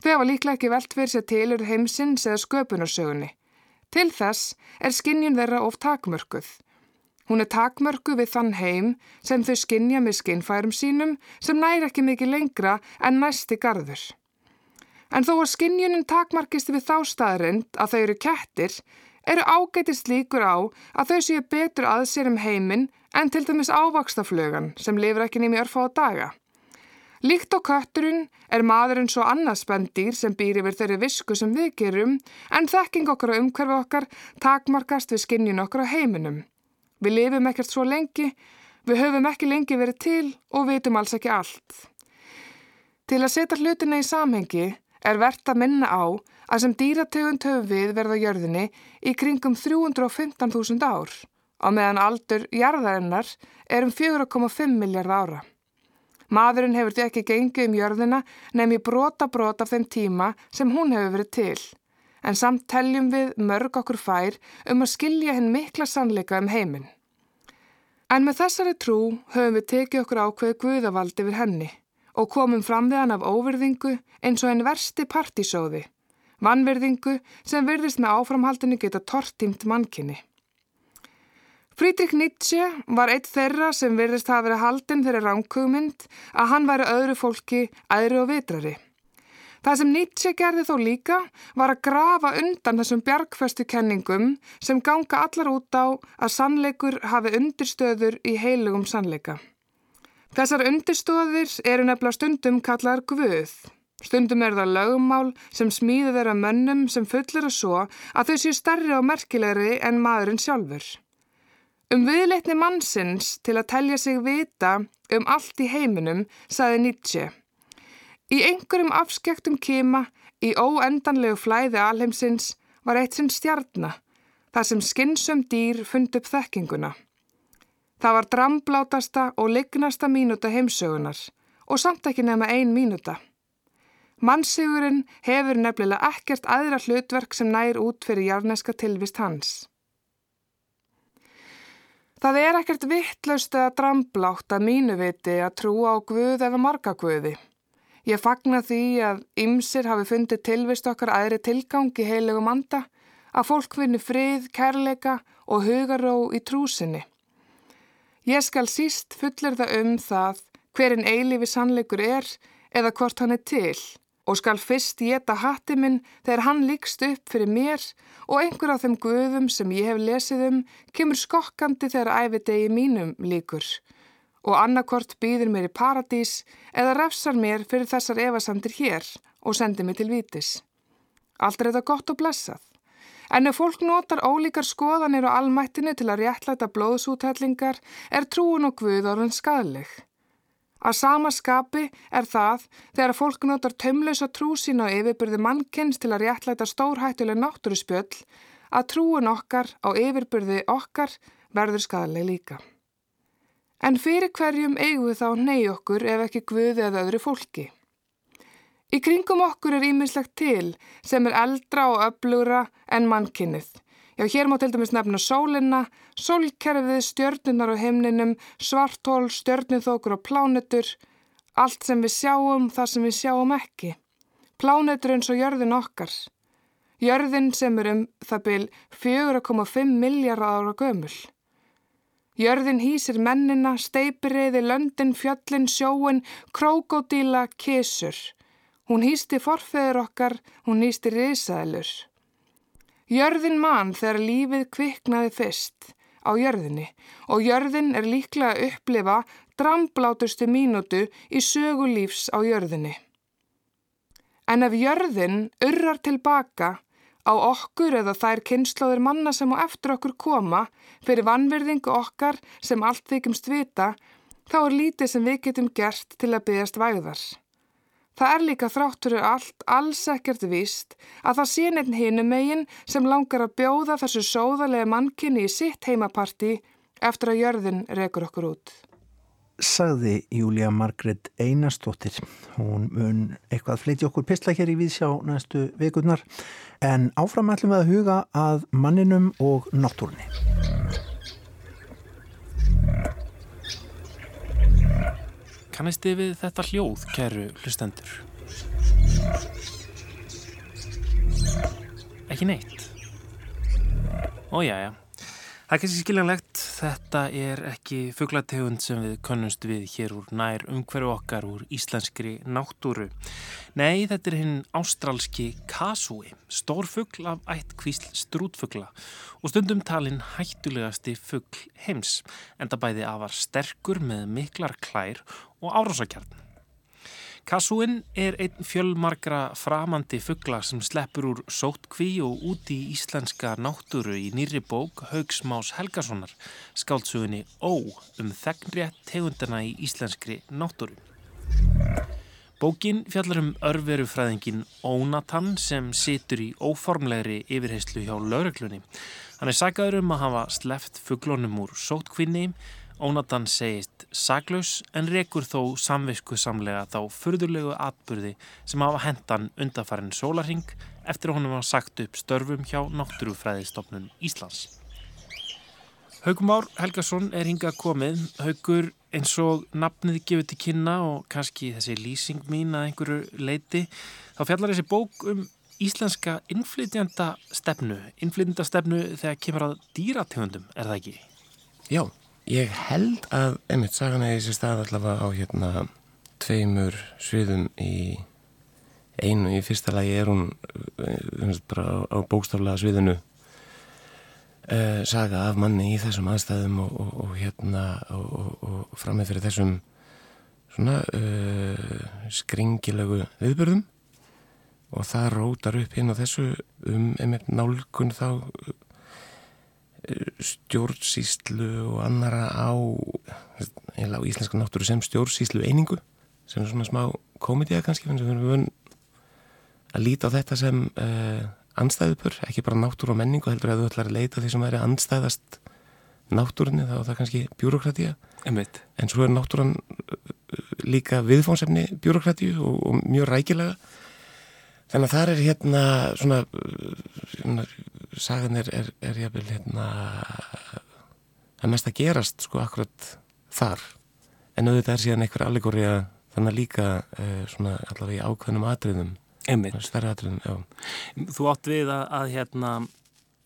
[SPEAKER 7] þau hafa líklega ekki velt fyrir sér tilur heimsins eða sköpunarsögunni. Til þess er skinnjun þeirra of takmörkuð. Hún er takmörku við þann heim sem þau skinnja með skinnfærum sínum sem næri ekki mikið lengra en næsti garður. En þó að skinnjunin takmarkist við þá staðrind að þau eru kettir, eru ágætist líkur á að þau séu betur að sér um heiminn en til dæmis ávakstaflögan sem lifur ekki nými örfa á daga. Líkt á kötturinn er maðurinn svo annað spendýr sem býr yfir þeirri visku sem við gerum en þekking okkar á umhverfi okkar takmarkast við skinnjun okkar á heiminum. Við lifum ekkert svo lengi, við höfum ekki lengi verið til og vitum alls ekki allt. Til að setja hlutina í samhengi er verðt að minna á að sem dýrategund höfum við verða jörðinni í kringum 315.000 ár á meðan aldur jarðarinnar er um 4,5 miljard ára. Maðurinn hefur því ekki gengið um jörðina nefn í brota brota af þeim tíma sem hún hefur verið til, en samt teljum við mörg okkur fær um að skilja henn mikla sannleika um heiminn. En með þessari trú höfum við tekið okkur ákveði guðavaldi við henni og komum fram við hann af óverðingu eins og einn versti partísóði Vannverðingu sem verðist með áframhaldinu geta tortímt mannkinni. Friedrich Nietzsche var eitt þeirra sem virðist hafa verið haldinn fyrir ránkugmynd að hann væri öðru fólki æðri og vitrari. Það sem Nietzsche gerði þó líka var að grafa undan þessum bjargföstu kenningum sem ganga allar út á að sannleikur hafi undirstöður í heilugum sannleika. Þessar undirstöðir eru nefnilega stundum kallar guð. Stundum er það lögumál sem smíður þeirra mönnum sem fullir að svo að þau séu starri og merkilegri en maðurinn sjálfur. Um viðleitni mannsins til að telja sig vita um allt í heiminum, saði Nietzsche. Í einhverjum afskektum kema, í óendanlegu flæði alheimsins, var eitt sinn stjarnar, þar sem skinnsum dýr fund upp þekkinguna. Það var dramblátasta og lignasta mínúta heimsögunar og samt ekki nema ein mínúta. Mannsugurinn hefur nefnilega ekkert aðra hlutverk sem nær út fyrir jarneska tilvist hans. Það er ekkert vittlaust eða dramblátt að mínu viti að trúa á Guð eða marga Guði. Ég fagna því að ymsir hafi fundið tilvist okkar aðri tilgangi heilugum anda, að fólk vinni frið, kærleika og hugaró í trúsinni. Ég skal síst fullir það um það hverin eilifi sannleikur er eða hvort hann er til og skal fyrst geta hatti minn þegar hann líkst upp fyrir mér og einhver af þeim guðum sem ég hef lesið um kemur skokkandi þegar æfidegi mínum líkur og annarkort býðir mér í paradís eða refsar mér fyrir þessar evasamtir hér og sendir mér til vítis. Allt er þetta gott og blessað. En ef fólk notar ólíkar skoðanir og almættinu til að réttlæta blóðsútællingar er trúin og guð orðin skadleg. Að sama skapi er það þegar fólk notar tömlösa trú sín á yfirbyrði mannkynns til að réttlæta stórhættuleg náttúruspjöll að trúin okkar á yfirbyrði okkar verður skadaleg líka. En fyrir hverjum eigum við þá ney okkur ef ekki guði eða öðru fólki? Í kringum okkur er ímislegt til sem er eldra og öflugra en mannkynnið. Já, hér má til dæmis nefna sólina, sólkerfið, stjörnunar á heimninum, svartól, stjörnuþókur og plánutur, allt sem við sjáum, það sem við sjáum ekki. Plánutur eins og jörðin okkar. Jörðin sem er um það byl 4,5 miljardar ára gömul. Jörðin hýsir mennina, steipirreiði, löndin, fjöllin, sjóin, krókódíla, kísur. Hún hýsti forfeður okkar, hún hýsti risaðilur. Jörðin mann þegar lífið kviknaði fyrst á jörðinni og jörðin er líklega að upplifa dramblátustu mínútu í sögulífs á jörðinni. En ef jörðin urrar tilbaka á okkur eða þær kynnslóðir manna sem á eftir okkur koma fyrir vannverðingu okkar sem allt þykjumst vita, þá er lítið sem við getum gert til að byggjast væðar. Það er líka þráttur allt alls ekkert vist að það sé nefn hinu megin sem langar að bjóða þessu sóðarlega mannkynni í sitt heimaparti eftir að jörðin rekur okkur út
[SPEAKER 1] sagði Júlia Margret Einarstóttir. Hún mun eitthvað fleiti okkur pistla hér í viðsjá næstu vekurnar en áfram ætlum við að huga að manninum og náttúrunni.
[SPEAKER 2] Kannist þið við þetta hljóð, kæru hlustendur? Ekki neitt. Ójæja. Það er kannski skiljanlegt, þetta er ekki fugglategund sem við könnumst við hér úr nær umhverju okkar úr íslenskri náttúru. Nei, þetta er hinn ástrálski kasúi, stór fuggl af ætt kvísl strútfuggla og stundum talinn hættulegasti fuggl heims, enda bæði afar sterkur með miklar klær og árásakjarn. Kassúinn er einn fjölmarkra framandi fuggla sem sleppur úr sótkví og úti í íslenska náttúru í nýri bók Haugsmás Helgasonar, skáltsugunni Ó um þegnrétt tegundana í íslenskri náttúru. Bókin fjallar um örverufræðingin Ónatan sem situr í óformlegri yfirheyslu hjá lauruglunni. Hann er sagaður um að hafa sleppt fugglónum úr sótkvinni Ónatan segist saglaus en rekur þó samvisku samlega þá fyrðulegu atbyrði sem hafa hendan undarfærin sólarhing eftir að honum hafa sagt upp störfum hjá Náttúrufræðistofnun Íslands. Haugum Ár Helgason er hingað komið. Haugur eins og nafnið gefur til kynna og kannski þessi lýsing mín að einhverju leiti. Þá fjallar þessi bók um íslenska innflytjanda stefnu. Innflytjanda stefnu þegar kemur að dýrategundum, er það ekki?
[SPEAKER 8] Já, ég held að, einmitt, sagan í þessi stað allavega á hérna tveimur sviðum í einu. Í fyrsta lagi er hún uh, bara á, á bókstaflega sviðinu uh, saga af manni í þessum aðstæðum og, og, og hérna og, og framið fyrir þessum svona uh, skringilegu viðbörðum og það rótar upp hérna þessu um einmitt nálgun þá stjórnsýslu og annara á, á íslenska náttúru sem stjórnsýslu einingu sem er svona smá komedía kannski sem við erum að líta á þetta sem uh, anstæðupur, ekki bara náttúru og menningu heldur að þú ætlar að leita því sem væri anstæðast náttúrunni þá er það kannski bjúrokratíja en svo er náttúran líka viðfónsefni bjúrokratíu og, og mjög rækilega. Þannig að það er hérna svona, svona sagan er, er, er jafnvel hérna að mest að gerast sko akkurat þar. En auðvitað er síðan einhver allegóri að þannig líka uh, svona allavega í ákveðnum atriðum. Stærri atriðum, já.
[SPEAKER 2] Þú átt við að, að hérna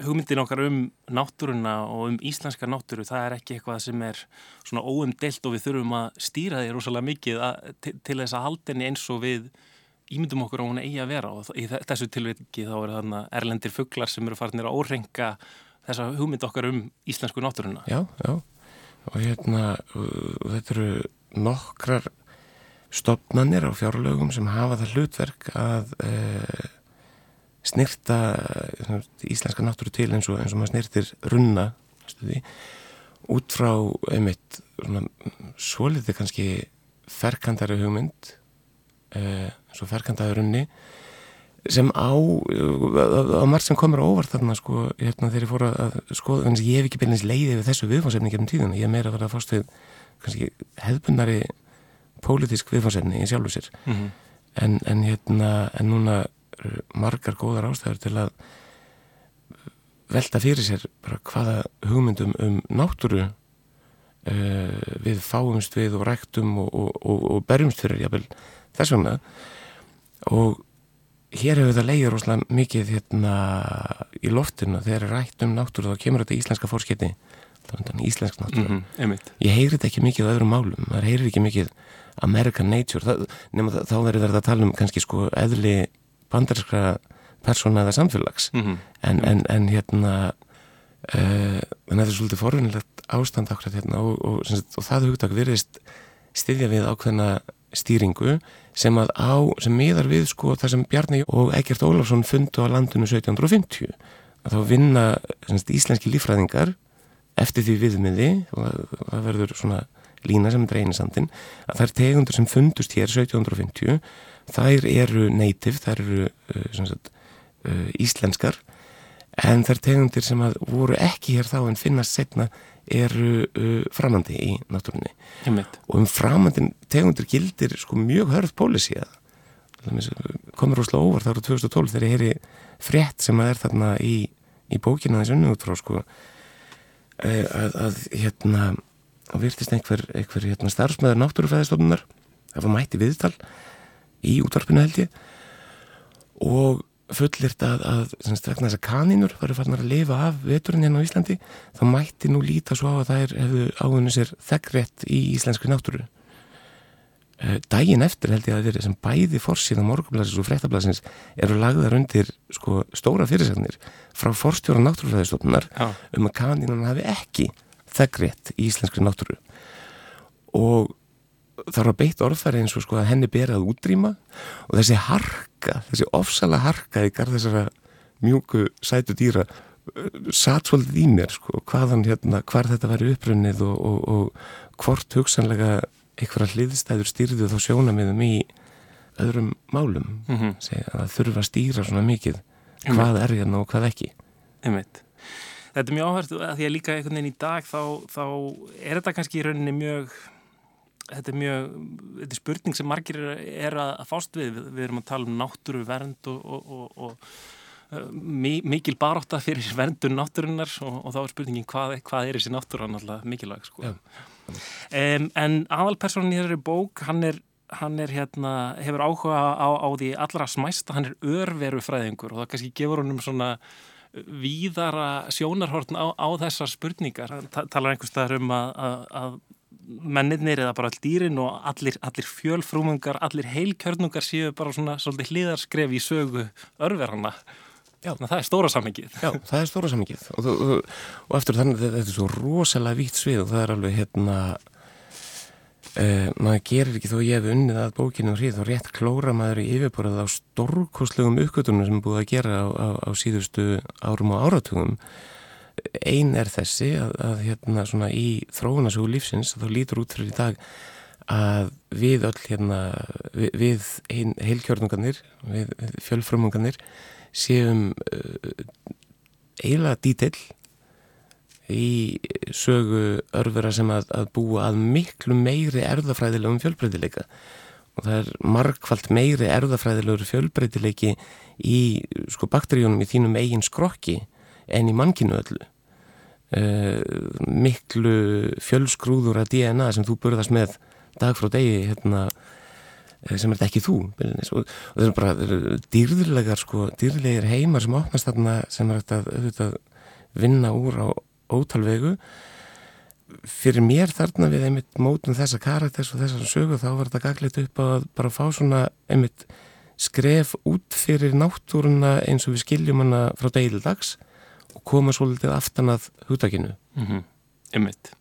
[SPEAKER 2] hugmyndin okkar um náttúruna og um íslenska náttúru, það er ekki eitthvað sem er svona óumdelt og við þurfum að stýra því rosalega mikið að, til, til þess að haldinni eins og við ímyndum okkur á hún eigi að vera og í þessu tilviki þá eru þarna erlendir fugglar sem eru farinir að órenga þessa hugmynd okkar um íslensku náttúruna.
[SPEAKER 8] Já, já og hérna og þetta eru nokkrar stopnannir á fjárlögum sem hafa það hlutverk að e, snirta e, íslenska náttúru til eins og, eins og maður snirtir runna stuði, út frá einmitt svo litið kannski ferkandari hugmynd e, svo ferkandaður runni sem á á margt sem komur óvart þarna sko, hérna þegar ég fór að skoða þannig að ég hef ekki byrjins leiðið við þessu viðfánsefni gefnum tíðan, ég er meira að vera að við kannski hefbundari pólitísk viðfánsefni í sjálfu sér. Mm -hmm. en, en hérna en núna margar góðar ástæður til að velta fyrir sér bara hvaða hugmyndum um náttúru uh, við fáumst við og ræktum og, og, og, og berjumst fyrir jábel þess vegna og hér hefur það leiður rosalega mikið hérna í loftinu. Þegar það er rætt um náttúru þá kemur þetta íslenska fórskiti íslensk náttúru mm -hmm, ég heyri þetta ekki mikið á öðrum málum. Það heyri ekki mikið American Nature. Það, nema þá verður þetta að tala um kannski sko eðli bandarskra persóna eða samfélags. Mm -hmm. en, en, en hérna uh, en þetta er svolítið forvinnilegt ástand ákveð hérna og, og, og, og það hugtak verðist styðja við ákveðna stýringu sem að á, sem miðar við sko það sem Bjarni og Egert Ólafsson fundu á landinu 1750 að þá vinna semst, íslenski lífræðingar eftir því viðmiði og það verður svona lína sem er reynisandin að þær tegundur sem fundust hér 1750 þær eru native, þær eru uh, sagt, uh, íslenskar en þær tegundir sem voru ekki hér þá en finnast setna eru uh, framandi í náttúrunni. Og um framandin tegundir gildir sko mjög hörð pólisí komur ósláð óvar þá eru 2012 þegar ég heyri frétt sem að er þarna í, í bókina þessu unni út frá sko eh, að, að hérna og virtist einhver, einhver hérna, starfsmæður náttúrufæðistofnunar það var mætti viðtal í útvarpinu held ég. Og fullirt að, að semst, vegna þess að kanínur varu farnar að lifa af veturinn hérna á Íslandi þá mætti nú líta svo á að þær hefðu áðunni sér þeggrétt í íslenski náttúru uh, daginn eftir held ég að verið sem bæði fórsíð á morgunblæsins og fréttablasins eru lagðar undir sko, stóra fyrirsagnir frá fórstjóra náttúrufræðistofnunar ja. um að kanínun hafi ekki þeggrétt í íslenski náttúru og það var beitt orðfæri eins og sko að henni berið að útrýma. Og þessi harka, þessi ofsala harka í garð þessara mjúku sætu dýra uh, satt svolítið í mér sko hvaðan hérna, hvar þetta væri upprunnið og, og, og hvort hugsanlega einhverja hliðstæður stýrðu þá sjónamiðum í öðrum málum. Mm -hmm. Segja, að þurfa að stýra svona mikið. Hvað er hérna og hvað ekki?
[SPEAKER 2] Einmitt. Þetta er mjög áhært að því að líka einhvern veginn í dag þá, þá er þetta kannski í rauninni mjög þetta er mjög, þetta er spurning sem margir er, að fást við. við, erum að tala um náttúru vernd og, og, og, og uh, mikil baróta fyrir verndun náttúrunar og þá er spurningin hvað, hvað er þessi náttúra náttúrulega mikilvæg sko. um, en aðalpersonin í þessari bók, hann er hann er hérna, hefur áhuga á, á því allra smæsta, hann er örveru fræðingur og það kannski gefur honum svona víðara sjónarhortn á, á þessar spurningar. Það talar einhvers staðar um að, að, að mennirnir eða bara all dýrin og allir, allir fjölfrúmungar, allir heilkjörnungar séu bara svona svolítið hliðarskref í sögu örverana. Það er stóra sammingið.
[SPEAKER 8] Já, það er stóra sammingið og, og, og eftir þannig þetta er svo rosalega vítt svið og það er alveg hérna uh, maður gerir ekki þó ég hef unnið að bókinu og hríð þá rétt klóra maður í yfirborðað á stórkoslegum uppgötunum sem er búið að gera á, á, á síðustu árum og áratugum Einn er þessi að, að hérna svona í þróunasögu lífsins þá lítur út fyrir í dag að við öll hérna við, við heilkjörnungarnir við, fjölfrömmungarnir séum uh, eiginlega dítill í sögu örfura sem að, að búa að miklu meiri erðafræðilegum fjölbreytileika. Og það er markvallt meiri erðafræðilegur fjölbreytileiki í sko bakteríunum í þínum eigin skrokki en í mannkinu öllu. Uh, miklu fjölskrúður að DNA sem þú burðast með dag frá degi hérna, eh, sem er ekki þú og, og það er bara dýrðilegar sko, dýrðilegir heimar sem opnast þarna sem er að, að vinna úr á ótalvegu. Fyrir mér þarna við einmitt mótum þessa karakters og þessar sögu þá var þetta gaglit upp að bara fá svona einmitt skref út fyrir náttúruna eins og við skiljum hana frá deildags og koma svolítið aftan að húttakinu.
[SPEAKER 2] Mm -hmm. Ymmitt.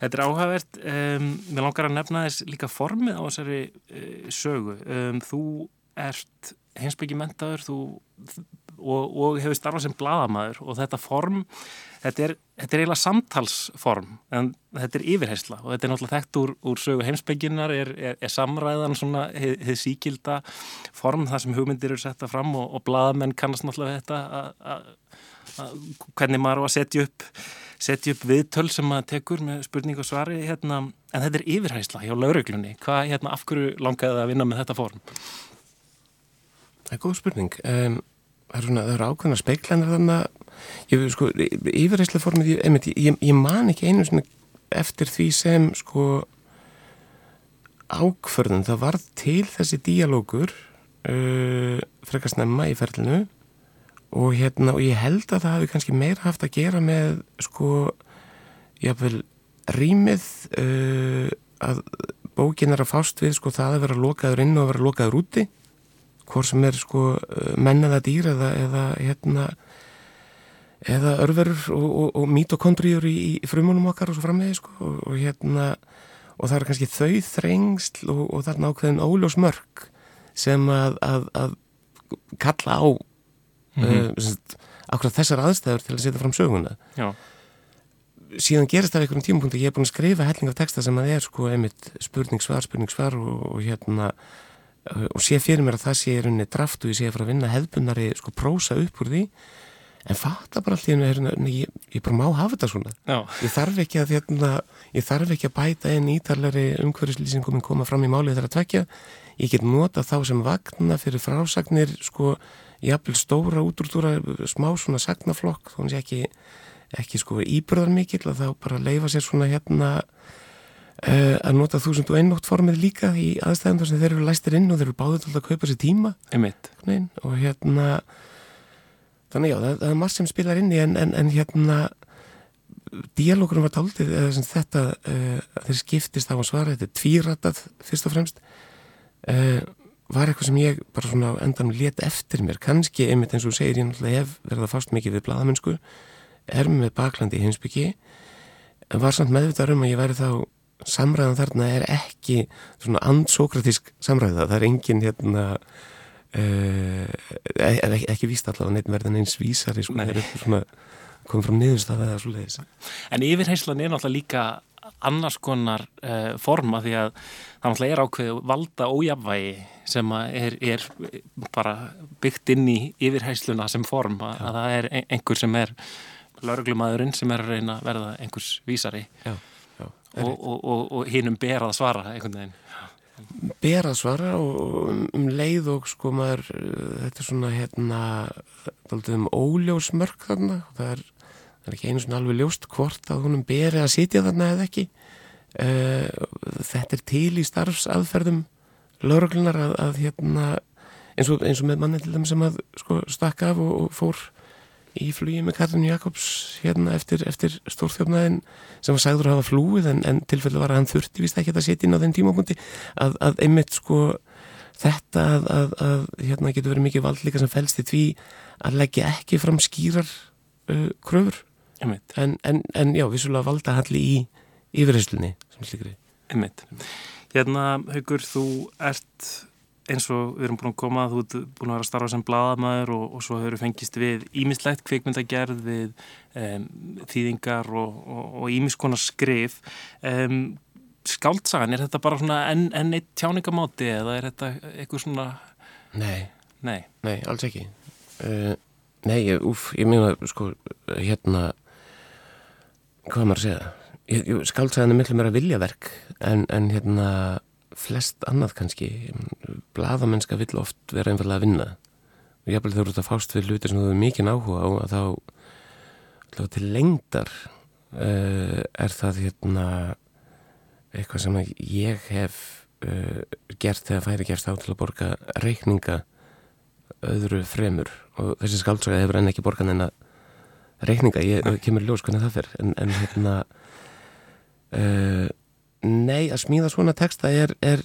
[SPEAKER 2] Þetta er áhagvert. Um, mér langar að nefna þess líka formið á þessari uh, sögu. Um, þú ert heimsbyggjumentaður og, og hefur starfað sem bladamæður og þetta form, þetta er, þetta er eiginlega samtalsform en þetta er yfirheysla og þetta er náttúrulega þekkt úr, úr sögu heimsbyggjunar er, er, er samræðan svona hefð síkilda form þar sem hugmyndir eru setta fram og, og bladamenn kannast náttúrulega þetta að hvernig maður á að setja upp setja upp viðtöl sem maður tekur með spurning og svari hérna, en þetta er yfirhæsla hjá lauruglunni hvað, hérna, af hverju langaði það að vinna með þetta form?
[SPEAKER 8] Það er góð spurning. Um, það eru er ákveðna speiklanir þannig að sko, yfirhæsla formið, ég, ég, ég man ekki einu svona eftir því sem sko ákförðun, það var til þessi díalógur uh, frekast nefna í ferlinu og hérna og ég held að það hafi kannski meira haft að gera með sko jáfnveil rýmið uh, að bókin er að fást við sko það að vera lokaður inn og að vera lokaður úti. Hvort sem er sko mennaða dýr eða, eða hérna eða örverur og, og, og mítokondrýjur í, í frumunum okkar og svo framvegi sko og, og hérna og það er kannski þau þrengsl og þarna ákveðin óljós mörg sem að, að, að kalla á mm -hmm. uh, akkurat þessar aðstæður til að setja fram söguna Já. síðan gerist það einhverjum tímapunkti ég er búin að skrifa helling af texta sem að er sko einmitt spurning svar, spurning svar og, og hérna uh, og sé fyrir mér að það sé er unni draft og ég sé að fara að vinna hefðbunari sko prósa upp úr því en fatta bara hennu ég, ég bara má hafa þetta svona Já. ég þarf ekki að hérna, ég þarf ekki að bæta einn ítarleiri umhverfislýsingum koma fram í málið þegar að tvekja ég get nota þá sem vagna fyrir frásagnir sko jafnvel stóra útrútúra smá svona sagnaflokk þá er það ekki, ekki sko íbröðar mikill að þá bara leifa sér svona hérna uh, að nota þúsund og einnótt formið líka í aðstæðan þar sem þeir eru læstir inn og þeir eru báðið til að kaupa sér tíma. Nein, og hérna þannig já, það, það er margt sem spilar inn í en, en, en hérna dialogurum var taldið þetta uh, þeir skiptist á að svara þetta er tvíratað fyrst og fremst. Uh, var eitthvað sem ég bara svona endan let eftir mér, kannski einmitt eins og segir ég náttúrulega hef verið að fást mikið við bladamennsku, er með baklandi í hinsbyggi, var samt meðvitað um að ég væri þá samræðan þarna er ekki svona andsókratísk samræða, það er engin hérna uh, ekki, ekki víst allavega neitt verðan eins vísari sko, svona komið frá niðurstaða eða svo leiðis.
[SPEAKER 2] En yfirheyslan er náttúrulega líka annars konar uh, forma því að það er ákveð valda ójafvægi sem er, er bara byggt inn í yfirhæsluna sem form. Að, að það er einhver sem er lauruglumadurinn sem er að reyna að verða einhvers vísari. Já, já, og, og, og, og hinnum ber að svara einhvern veginn.
[SPEAKER 8] Ber að svara og um leið og sko maður þetta er svona hérna um óljósmörk þarna. Það er, það er ekki einu svona alveg ljóst hvort að húnum beri að sitja þarna eða ekki. Uh, þetta er til í starfsaðferðum lauruglunar að, að hérna eins og, eins og með manni til þeim sem að sko stakka af og, og fór í flugi með Katrin Jakobs hérna eftir, eftir stórþjófnaðin sem var sagður að hafa flúið en, en tilfellu var að hann þurfti vist ekki að setja inn á þenn tímapunkti að, að einmitt sko þetta að, að, að hérna getur verið mikið valdleika sem fælst í því að leggja ekki fram skýrar uh, kröfur en, en, en já, vissulega valda halli í yfirheyslunni sem slikri.
[SPEAKER 2] Hérna, Haugur, þú ert eins og við erum búin að koma, þú ert búin að vera að starfa sem bladamæður og, og svo hefur fengist við ímislegt kveikmyndagerð við um, þýðingar og ímiskonar skrif. Um, skáldsagan, er þetta bara svona enn en eitt tjáningamáti eða er þetta eitthvað svona...
[SPEAKER 8] Nei,
[SPEAKER 2] nei,
[SPEAKER 8] nei alls ekki. Uh, nei, úf, ég meina, sko, hérna, hvað maður að segja? Skáldsagan er miklu meira viljaverk en, en hérna flest annað kannski. Bladamennska vill oft vera einfallega að vinna. Og ég hef alveg þurft að fást við luti sem þú hefur mikið áhuga á að þá til lengdar uh, er það hérna eitthvað sem ég hef uh, gert þegar færi gefst á til að borga reikninga öðru fremur. Og þessi skaldsaga hefur enn ekki borgan en að reikninga, ég kemur ljós hvernig það fer en, en hérna uh, Nei, að smíða svona texta er, er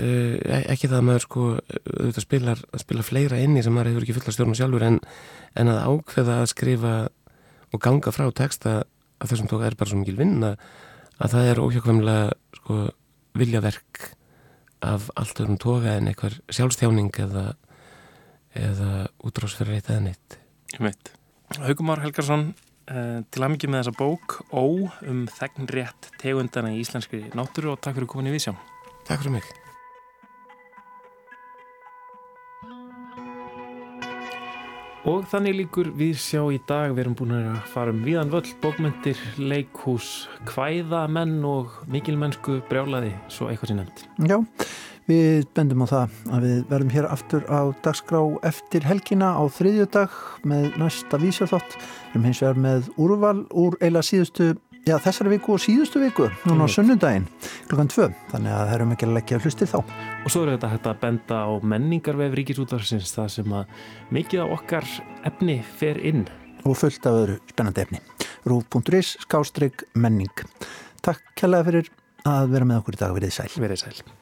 [SPEAKER 8] uh, ekki það að maður sko auðvitað spilar, spilar fleira inni sem maður hefur ekki fulla stjórnum sjálfur en, en að ákveða að skrifa og ganga frá texta að þessum tóka er bara svo mikil vinna að það er óhjákvæmlega sko viljaverk af allt öðrum tóka en eitthvað sjálfstjáning eða, eða útráðsferðar eitt eða neitt.
[SPEAKER 2] Ég veit. Haugumar Helgarsson Eh, til að mikið með þessa bók Ó um þegnrétt tegundana í íslenski náttúru og takk fyrir komin í Vísjá.
[SPEAKER 8] Takk fyrir mig.
[SPEAKER 2] Og þannig líkur við sjá í dag. Við erum búin að fara um viðan völl bókmyndir, leikhús, kvæðamenn og mikilmennsku brjálaði, svo eitthvað sem nefnd
[SPEAKER 1] Já, við bendum á það að við verðum hér aftur á dagskrá eftir helgina á þriðjödag með næsta vísjáþátt Við erum hins vegar með úrval úr eila síðustu, já þessari viku og síðustu viku, núna á sunnundaginn klukkan tvö, þannig að það erum ekki að leggja hlustir þá.
[SPEAKER 2] Og svo er þetta hægt að benda á menningarvef ríkisútvarsins það sem að mikið á okkar efni fer inn.
[SPEAKER 1] Og fullt af öðru spennandi efni. Rúf.is, skástrygg, menning. Takk kærlega fyrir að vera með okkur í dag, verið sæl.
[SPEAKER 2] Verið sæl.